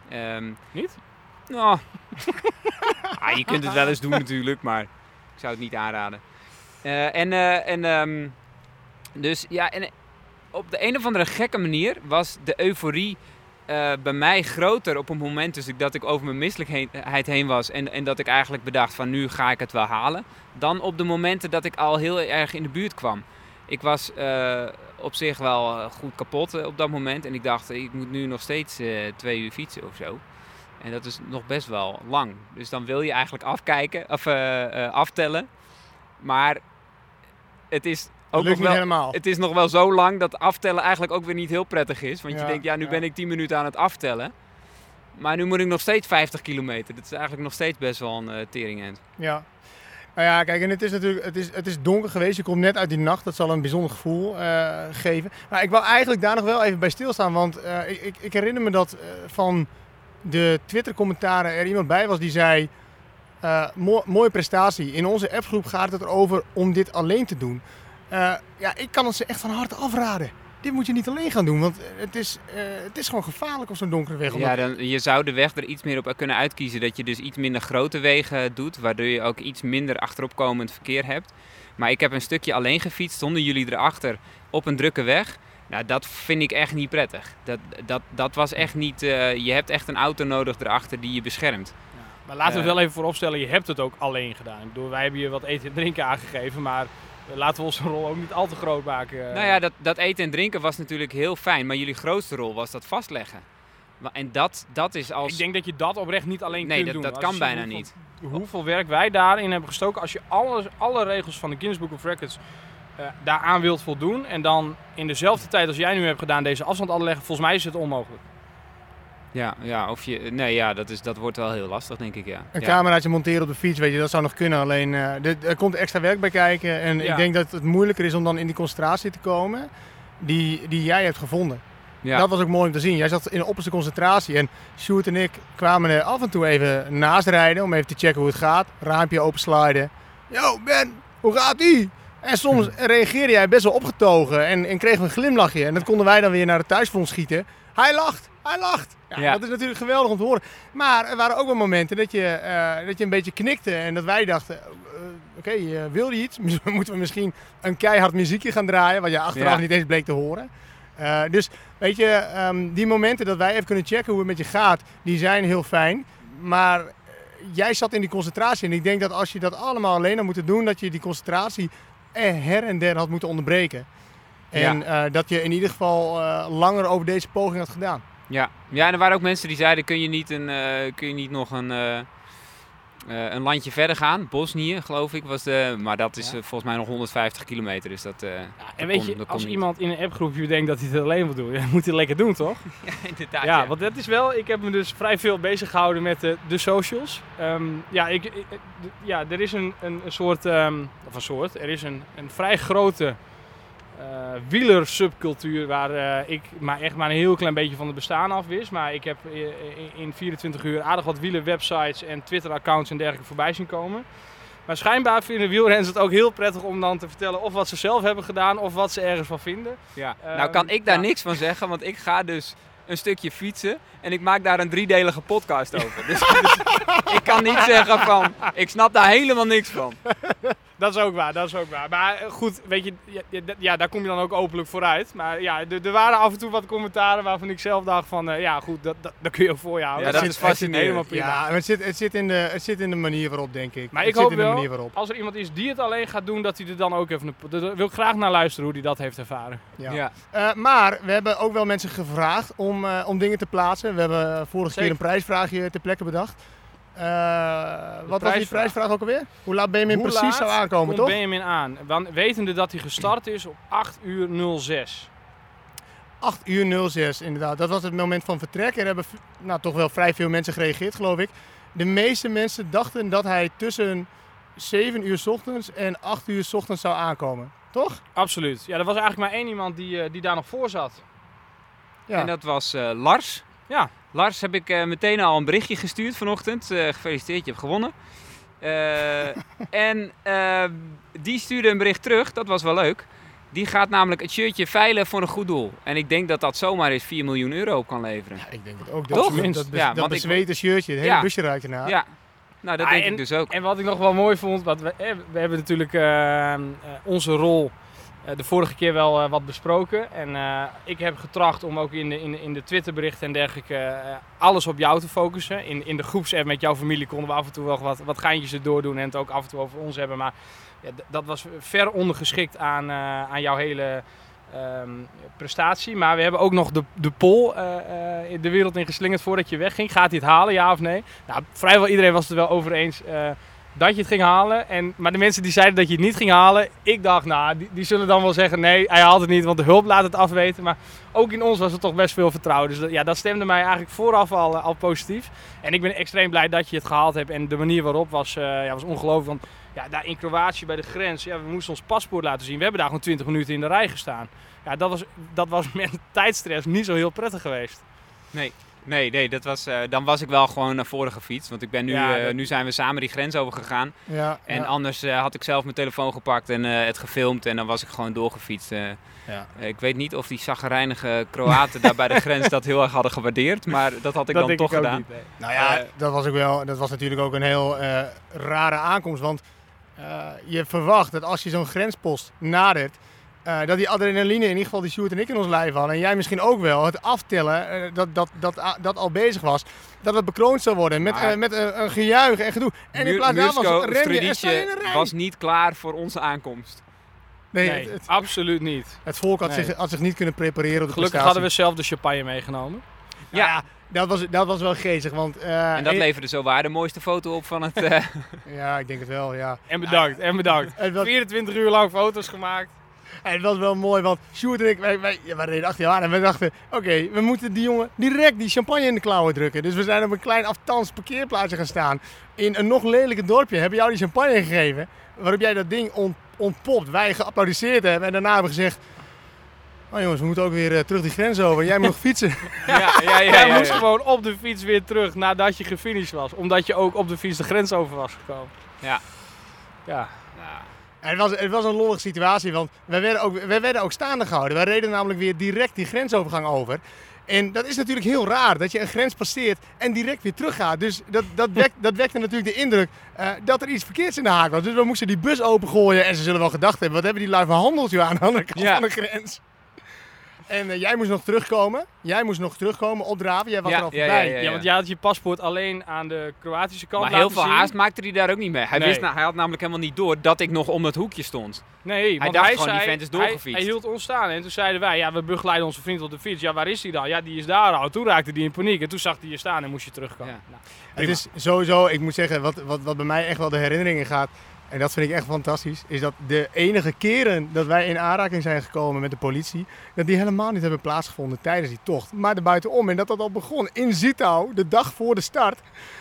Ehm, Niet? Nou, ah, je kunt het wel eens doen natuurlijk, maar ik zou het niet aanraden. Eh, en eh, en ehm, dus ja, en op de een of andere gekke manier was de euforie eh, bij mij groter op een moment dus dat ik over mijn misselijkheid heen was en, en dat ik eigenlijk bedacht van nu ga ik het wel halen, dan op de momenten dat ik al heel erg in de buurt kwam. Ik was eh, op zich wel eh, goed kapot eh, op dat moment en ik dacht ik moet nu nog steeds eh, twee uur fietsen of zo. En dat is nog best wel lang. Dus dan wil je eigenlijk afkijken, of eh, eh, aftellen. Maar het is ook nog wel, helemaal. het is nog wel zo lang dat aftellen eigenlijk ook weer niet heel prettig is. Want Ja, je denkt, ja, nu ja. ben ik 10 minuten aan het aftellen. Maar nu moet ik nog steeds 50 kilometer. Dat is eigenlijk nog steeds best wel een uh, teringend. Ja. Nou ja, kijk, en het is natuurlijk het is, het is donker geweest. Je komt net uit die nacht. Dat zal een bijzonder gevoel eh, geven. Maar ik wil eigenlijk daar nog wel even bij stilstaan. Want eh, ik, ik, ik herinner me dat eh, van de Twitter-commentaren er iemand bij was die zei... eh, mo- mooie prestatie. In onze appgroep gaat het erover om dit alleen te doen. Eh, ja, ik kan het ze echt van harte afraden. Dit moet je niet alleen gaan doen, want het is, eh, het is gewoon gevaarlijk op zo'n donkere weg. Ja, dan, je zou de weg er iets meer op kunnen uitkiezen. Dat je dus iets minder grote wegen doet. Waardoor je ook iets minder achteropkomend verkeer hebt. Maar ik heb een stukje alleen gefietst zonder jullie erachter op een drukke weg. Nou, dat vind ik echt niet prettig. Dat, dat, dat was echt niet... Uh, je hebt echt een auto nodig erachter die je beschermt. Ja, maar laten we uh, wel even vooropstellen, je hebt het ook alleen gedaan. Ik bedoel, wij hebben je wat eten en drinken aangegeven, maar laten we onze rol ook niet al te groot maken. Nou ja, dat, dat eten en drinken was natuurlijk heel fijn, maar jullie grootste rol was dat vastleggen. En dat, dat is als... Ik denk dat je dat oprecht niet alleen nee, kunt dat, doen. dat Als kan bijna hoeveel, niet. Hoeveel werk wij daarin hebben gestoken. Als je alle, alle regels van de Guinness Book of Records daaraan wilt voldoen. En dan in dezelfde tijd als jij nu hebt gedaan deze afstand afleggen. Volgens mij is het onmogelijk. Ja, ja, of je, nee, ja dat, is, dat wordt wel heel lastig, denk ik. Ja. Een ja. cameraatje monteren op de fiets, weet je, dat zou nog kunnen. Alleen uh, er, er komt extra werk bij kijken. En ja. ik denk dat het moeilijker is om dan in die concentratie te komen die, die jij hebt gevonden. Ja. Dat was ook mooi om te zien. Jij zat in de opperste concentratie. En Sjoerd en ik kwamen er af en toe even naast rijden om even te checken hoe het gaat. Raampje opensliden. Yo Ben, hoe gaat ie? En soms reageerde jij best wel opgetogen en, en kregen we een glimlachje. En dat konden wij dan weer naar het thuisfront schieten. hij lacht, hij lacht. Ja, Ja. Dat is natuurlijk geweldig om te horen. Maar er waren ook wel momenten dat je, eh, dat je een beetje knikte en dat wij dachten, eh, oké, eh, wil je iets? Moeten we misschien een keihard muziekje gaan draaien, wat je achteraf Ja. niet eens bleek te horen. Dus weet je, ehm, die momenten dat wij even kunnen checken hoe het met je gaat, die zijn heel fijn. Maar jij zat in die concentratie en ik denk dat als je dat allemaal alleen had moeten doen, dat je die concentratie her en der had moeten onderbreken. En eh, dat je in ieder geval eh, langer over deze poging had gedaan. Ja. ja, en er waren ook mensen die zeiden, kun je niet, een, eh, kun je niet nog een, eh, een landje verder gaan? Bosnië, geloof ik, was de... Maar dat is Ja. eh, volgens mij nog 150 kilometer, dus dat... eh, En dat weet kon- je, als niet. iemand in een appgroepje denkt dat hij het alleen wil doen, dan moet hij het lekker doen, toch? Ja, inderdaad. Ja, want dat is wel. Ik heb me dus vrij veel bezig gehouden met de, de socials. Ehm, ja, ik, ja, er is een, een, soort. ehm, of een soort. Er is een, een vrij grote eh wielersubcultuur waar eh, ik maar echt maar een heel klein beetje van het bestaan af wist. Maar ik heb eh, in, in 24 uur aardig wat wielerwebsites en Twitter-accounts en dergelijke voorbij zien komen. Maar schijnbaar vinden wielrenners het ook heel prettig om dan te vertellen of wat ze zelf hebben gedaan of wat ze ergens van vinden. Ja. Ehm, nou kan ik daar ja. niks van zeggen, want ik ga dus een stukje fietsen en ik maak daar een driedelige podcast over. Dus, dus ik kan niet zeggen van, ik snap daar helemaal niks van. Dat is ook waar, dat is ook waar. Maar goed, weet je, ja, daar kom je dan ook openlijk vooruit. Maar ja, er er waren af en toe wat commentaren waarvan ik zelf dacht van, eh, ja goed, dat, dat, dat kun je ook voor je houden. Ja, dat zit- is fascinerend. helemaal prima. Ja, het zit, het, zit in de, het zit in de manier waarop, denk ik. Maar het ik zit hoop in de wel, manier waarop. als er iemand is die het alleen gaat doen, dat hij er dan ook even... Een, daar wil ik graag naar luisteren hoe hij dat heeft ervaren. Ja. Ja. Eh, maar we hebben ook wel mensen gevraagd om, eh, om dingen te plaatsen. We hebben eh, vorige Zeker. keer een prijsvraagje ter plekke bedacht. Eh, wat was die prijsvraag. ook alweer? Hoe laat Benjamin Hoe precies laat zou aankomen, toch? Benjamin aan, want wetende dat hij gestart is op 8 uur 06. 8 uur 06, inderdaad. Dat was het moment van vertrek. Er hebben nou, toch wel vrij veel mensen gereageerd, geloof ik. De meeste mensen dachten dat hij tussen 7 uur 's ochtends en 8 uur 's ochtends zou aankomen. Toch? Absoluut. Ja, er was eigenlijk maar één iemand die, eh, die daar nog voor zat. Ja. En dat was eh, Lars. Ja. Lars heb ik eh, meteen al een berichtje gestuurd vanochtend. Eh, gefeliciteerd, je hebt gewonnen. Eh, en eh, die stuurde een bericht terug, dat was wel leuk. Die gaat namelijk het shirtje veilen voor een goed doel. En ik denk dat dat zomaar eens 4 miljoen euro op kan leveren. Ja, ik denk het ook. Toch? Dat, dat, dat, Ja, dat want ik- bezweten shirtje, het hele Ja. busje ruikt ernaar. Ja, nou dat Ah, denk en- ik dus ook. En wat ik nog wel mooi vond, wat we, we hebben natuurlijk eh, eh, onze rol de vorige keer wel eh, wat besproken. En eh, ik heb getracht om ook in de, in in de Twitterberichten en dergelijke eh, alles op jou te focussen. In, in de groepsapp met jouw familie konden we af en toe wel wat, wat geintjes erdoor doen en het ook af en toe over ons hebben. Maar ja, dat was ver ondergeschikt aan, eh, aan jouw hele ehm, prestatie. Maar we hebben ook nog de, de eh, eh, in de wereld in geslingerd voordat je wegging. Gaat hij het halen, ja of nee? Nou, vrijwel iedereen was het er wel over eens eh, dat je het ging halen. En, maar de mensen die zeiden dat je het niet ging halen, ik dacht, nou, die, zullen dan wel zeggen, nee, hij haalt het niet, want de hulp laat het afweten. Maar ook in ons was er toch best veel vertrouwen. Dus dat, ja, dat stemde mij eigenlijk vooraf al, eh, al positief. En ik ben extreem blij dat je het gehaald hebt. En de manier waarop was, eh, ja, was ongelooflijk. Want ja, daar in Kroatië bij de grens, ja, we moesten ons paspoort laten zien. We hebben daar gewoon 20 minuten in de rij gestaan. Ja, dat was, dat was met tijdstress niet zo heel prettig geweest. Nee, nee, nee dat was, eh, dan was ik wel gewoon naar voren gefietst. Want ik ben nu, Ja, eh, dat- nu zijn we samen die grens over gegaan. Ja, En anders eh, had ik zelf mijn telefoon gepakt en het gefilmd. En dan was ik gewoon doorgefietst. Ja. Ik weet niet of die zaggerijnige Kroaten daar bij de grens dat heel erg hadden gewaardeerd. Maar dat had ik dat dan toch ik gedaan. niet. nee. Nou ja, dat was ook wel. Dat was natuurlijk ook een heel rare aankomst. Want je verwacht dat als je zo'n grenspost nadert. Eh, dat die adrenaline, in ieder geval die Sjoerd en ik in ons lijf hadden. En jij misschien ook wel. Het aftellen, eh, dat, dat, dat, ah, dat al bezig was. Dat het bekroond zou worden. Met, Maar- eh, met een, een gejuich en gedoe. En in plaats daarvan Mursko rem je en sta je in Stradice een rij. was niet klaar voor onze aankomst. Nee, Nee, het, het, absoluut niet. het volk had, Nee. zich, had zich niet kunnen prepareren op de Gelukkig hadden we zelf de champagne meegenomen. Ja, ja, dat, was, dat was wel geestig. Want, eh, En dat leverde zo waar de mooiste foto op van het... eh, Ja, ik denk het wel, ja. En bedankt, en bedankt. Het was, 24 uur lang foto's gemaakt. En het was wel mooi, want Sjoerd en ik, wij, wij, ja, wij reden achter jou aan en we dachten, oké, we moeten die jongen direct die champagne in de klauwen drukken. Dus we zijn op een klein aftans parkeerplaatsje gaan staan in een nog lelijker dorpje. Hebben jou die champagne gegeven, waarop jij dat ding ont, ontpopt. Wij geapplaudisseerd hebben en daarna hebben we gezegd, oh jongens, we moeten ook weer eh, terug die grens over. Jij moet nog fietsen. ja, ja, ja, ja, Jij ja. moest gewoon op de fiets weer terug nadat je gefinished was. Omdat je ook op de fiets de grens over was gekomen. Ja. Ja. En het, was, het was een lollige situatie, want wij werden, ook, wij werden ook staande gehouden. Wij reden namelijk weer direct die grensovergang over. En dat is natuurlijk heel raar, dat je een grens passeert en direct weer teruggaat. Dus dat, dat, wekt, dat wekte natuurlijk de indruk eh, dat er iets verkeerds in de haak was. Dus we moesten die bus opengooien en ze zullen wel gedacht hebben... wat hebben die lui verhandeld joh, aan de andere kant Ja. van de grens. En eh, jij moest nog terugkomen. Jij moest nog terugkomen, opdraven. Jij was Ja, er al ja, voorbij. ja, ja. Ja, want jij had je paspoort alleen aan de Kroatische kant Maar heel veel zien. haast maakte hij daar ook niet mee. Hij, Nee. wist, hij had namelijk helemaal niet door dat ik nog om het hoekje stond. Nee, want dacht hij gewoon, zei, die vent is hij, doorgefietst. hij hield ons staan en toen zeiden wij, ja, we begeleiden onze vriend op de fiets. Ja, waar is hij dan? Ja, die is daar al. Toen raakte hij in paniek en toen zag hij je staan en moest je terugkomen. Ja. Nou, Het is sowieso, ik moet zeggen, wat, wat, wat bij mij echt wel de herinneringen gaat, en dat vind ik echt fantastisch, is dat de enige keren dat wij in aanraking zijn gekomen met de politie, dat die helemaal niet hebben plaatsgevonden tijdens die tocht, maar erbuitenom. En dat dat al begon in Zittau, de dag voor de start,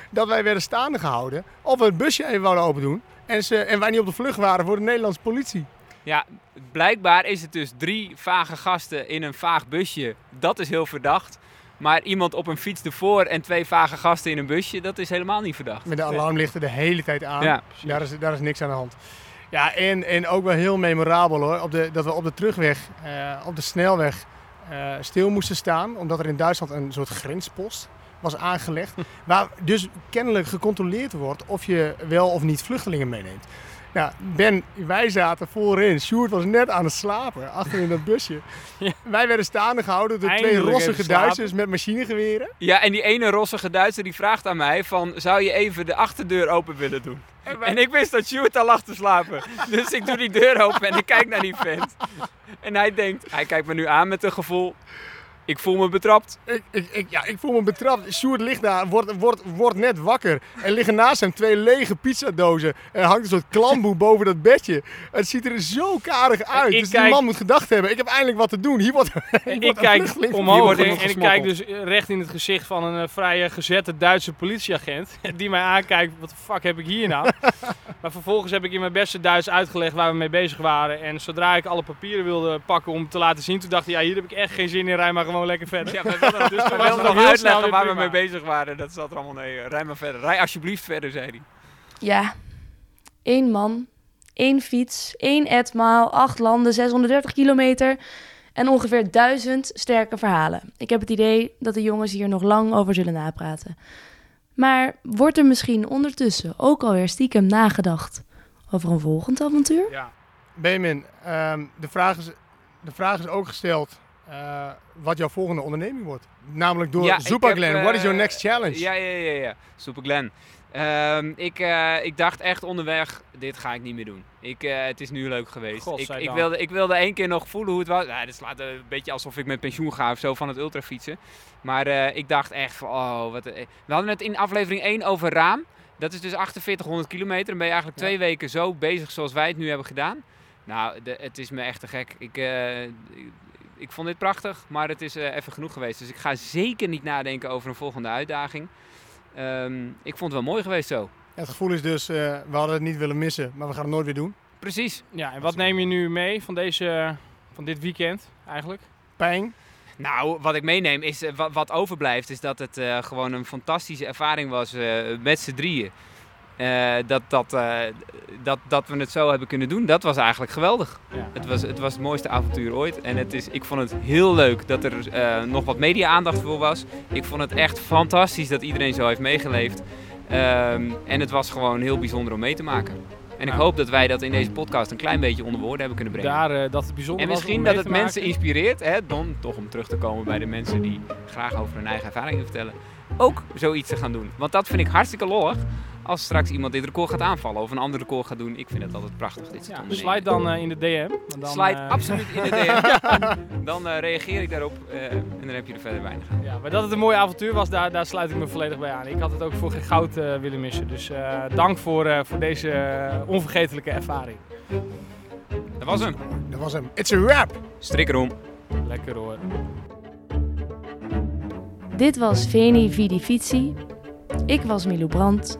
dat wij werden staande gehouden, of we het busje even wouden open doen. En, ze, en wij niet op de vlucht waren voor de Nederlandse politie. Ja, blijkbaar is het dus drie vage gasten in een vaag busje. Dat is heel verdacht. Maar iemand op een fiets ervoor en twee vage gasten in een busje, dat is helemaal niet verdacht. Met de alarmlichten de hele tijd aan. Ja, Daar is, daar is niks aan de hand. Ja, en, en ook wel heel memorabel hoor. Op de, dat we op de terugweg, eh, op de snelweg, eh, stil moesten staan. Omdat er in Duitsland een soort grenspost was aangelegd. waar dus kennelijk gecontroleerd wordt of je wel of niet vluchtelingen meeneemt. Nou, Ben, wij zaten voorin. Sjoerd was net aan het slapen, achter in dat busje. Ja. Wij werden staande gehouden door twee rossige. Duitsers met machinegeweren. Ja, en die ene rossige Duitser die vraagt aan mij van, zou je even de achterdeur open willen doen? En wij- En ik wist dat Sjoerd al lag te slapen. Dus ik doe die deur open en ik kijk naar die vent. En hij denkt, hij kijkt me nu aan met een gevoel, ik voel me betrapt. Ik, ik, ik, ja, ik voel me betrapt. Sjoerd ligt daar, wordt, wordt, wordt net wakker. En liggen naast hem twee lege pizzadozen. Er hangt een soort klamboe boven dat bedje. Het ziet er zo karig uit. ik dus die man moet gedacht hebben, ik heb eindelijk wat te doen. Hier wordt, hier En wordt ik een kijk omhoog wordt en, en ik kijk dus recht in het gezicht van een eh, vrije gezette Duitse politieagent. Die mij aankijkt, wat de fuck heb ik hier nou? maar vervolgens heb ik in mijn beste Duits uitgelegd waar we mee bezig waren. En zodra ik alle papieren wilde pakken om te laten zien, toen dacht ik, ja hier heb ik echt geen zin in, rij maar gewoon lekker verder. Ja, we wilden, dus we wilden nog uitleggen waar we mee bezig waren. Dat zat er allemaal nee. Rij maar verder. Rij alsjeblieft verder, zei hij. Ja, één man, één fiets, één etmaal, acht landen, 630 kilometer en ongeveer duizend sterke verhalen. Ik heb het idee dat de jongens hier nog lang over zullen napraten. Maar wordt er misschien ondertussen ook alweer stiekem nagedacht over een volgend avontuur? Ja. Benjamin, ehm, de, vraag is, de vraag is ook gesteld eh, wat jouw volgende onderneming wordt. Namelijk door Ja, heb, Glen. What is your eh, next challenge? Ja, ja, ja, ja. Super Glen. Ehm, ik, eh, ik dacht echt onderweg, dit ga ik niet meer doen. Ik, eh, het is nu leuk geweest. Ik, ik, wilde, ik wilde één keer nog voelen hoe het was. Nou, dit slaat een beetje alsof ik met pensioen ga of zo van het ultrafietsen. Maar eh, ik dacht echt van, oh, wat... We hadden het in aflevering 1 over Raam. Dat is dus 4800 kilometer. Dan ben je eigenlijk twee weken zo bezig zoals wij het nu hebben gedaan. Nou, de, het is me echt te gek. Ik, eh, ik, vond dit prachtig, maar het is eh, even genoeg geweest. Dus ik ga zeker niet nadenken over een volgende uitdaging. Ehm, ik vond het wel mooi geweest zo. Het gevoel is dus, eh, we hadden het niet willen missen, maar we gaan het nooit weer doen. Precies. ja, en wat neem je nu mee van, deze, van dit weekend eigenlijk? Pijn. Nou, wat ik meeneem is, eh, wat, wat overblijft, is dat het eh, gewoon een fantastische ervaring was eh, met z'n drieën. Eh, dat, dat, eh, dat, dat we het zo hebben kunnen doen, dat was eigenlijk geweldig. Ja. Het was, het was het mooiste avontuur ooit. En het is, ik vond het heel leuk dat er eh, nog wat media-aandacht voor was. Ik vond het echt fantastisch dat iedereen zo heeft meegeleefd. Ehm, en het was gewoon heel bijzonder om mee te maken. En ik hoop dat wij dat in deze podcast een klein beetje onder woorden hebben kunnen brengen. Daar, dat het bijzonder En misschien dat het mensen inspireert, hè, dan toch om terug te komen bij de mensen die graag over hun eigen ervaringen vertellen, ook zoiets te gaan doen. Want dat vind ik hartstikke lollig als straks iemand dit record gaat aanvallen of een ander record gaat doen. Ik vind het altijd prachtig dit soort Ja, ondernemingen. slide dan eh, in de DM. Dan, Slide eh, absoluut in de DM. Dan eh, reageer ik daarop eh, en dan heb je er verder weinig aan. Ja, maar dat het een mooi avontuur was, daar, daar sluit ik me volledig bij aan. Ik had het ook voor geen goud eh, willen missen. Dus eh, dank voor, eh, voor deze onvergetelijke ervaring. Dat was hem. Dat was hem. It's a wrap. Strik erom. Lekker hoor. Dit was Veni Vidi Vici. Ik was Milou Brandt.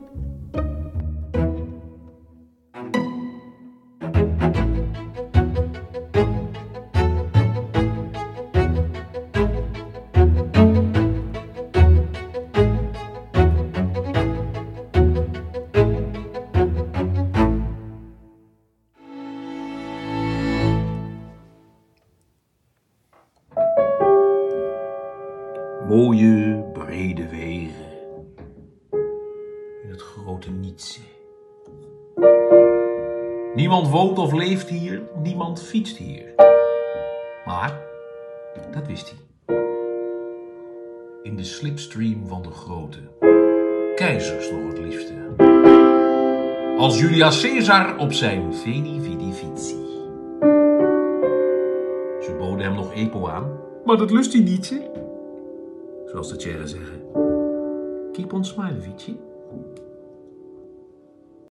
Leeft hier, niemand fietst hier. Maar, dat wist hij. In de slipstream van de grote, keizers nog het liefste. Als Julius Caesar op zijn Veni Vidi Vici. Ze boden hem nog epo aan, maar dat lust hij niet, hè? Zoals de Tjerren zeggen. Keep on smiling, Vici.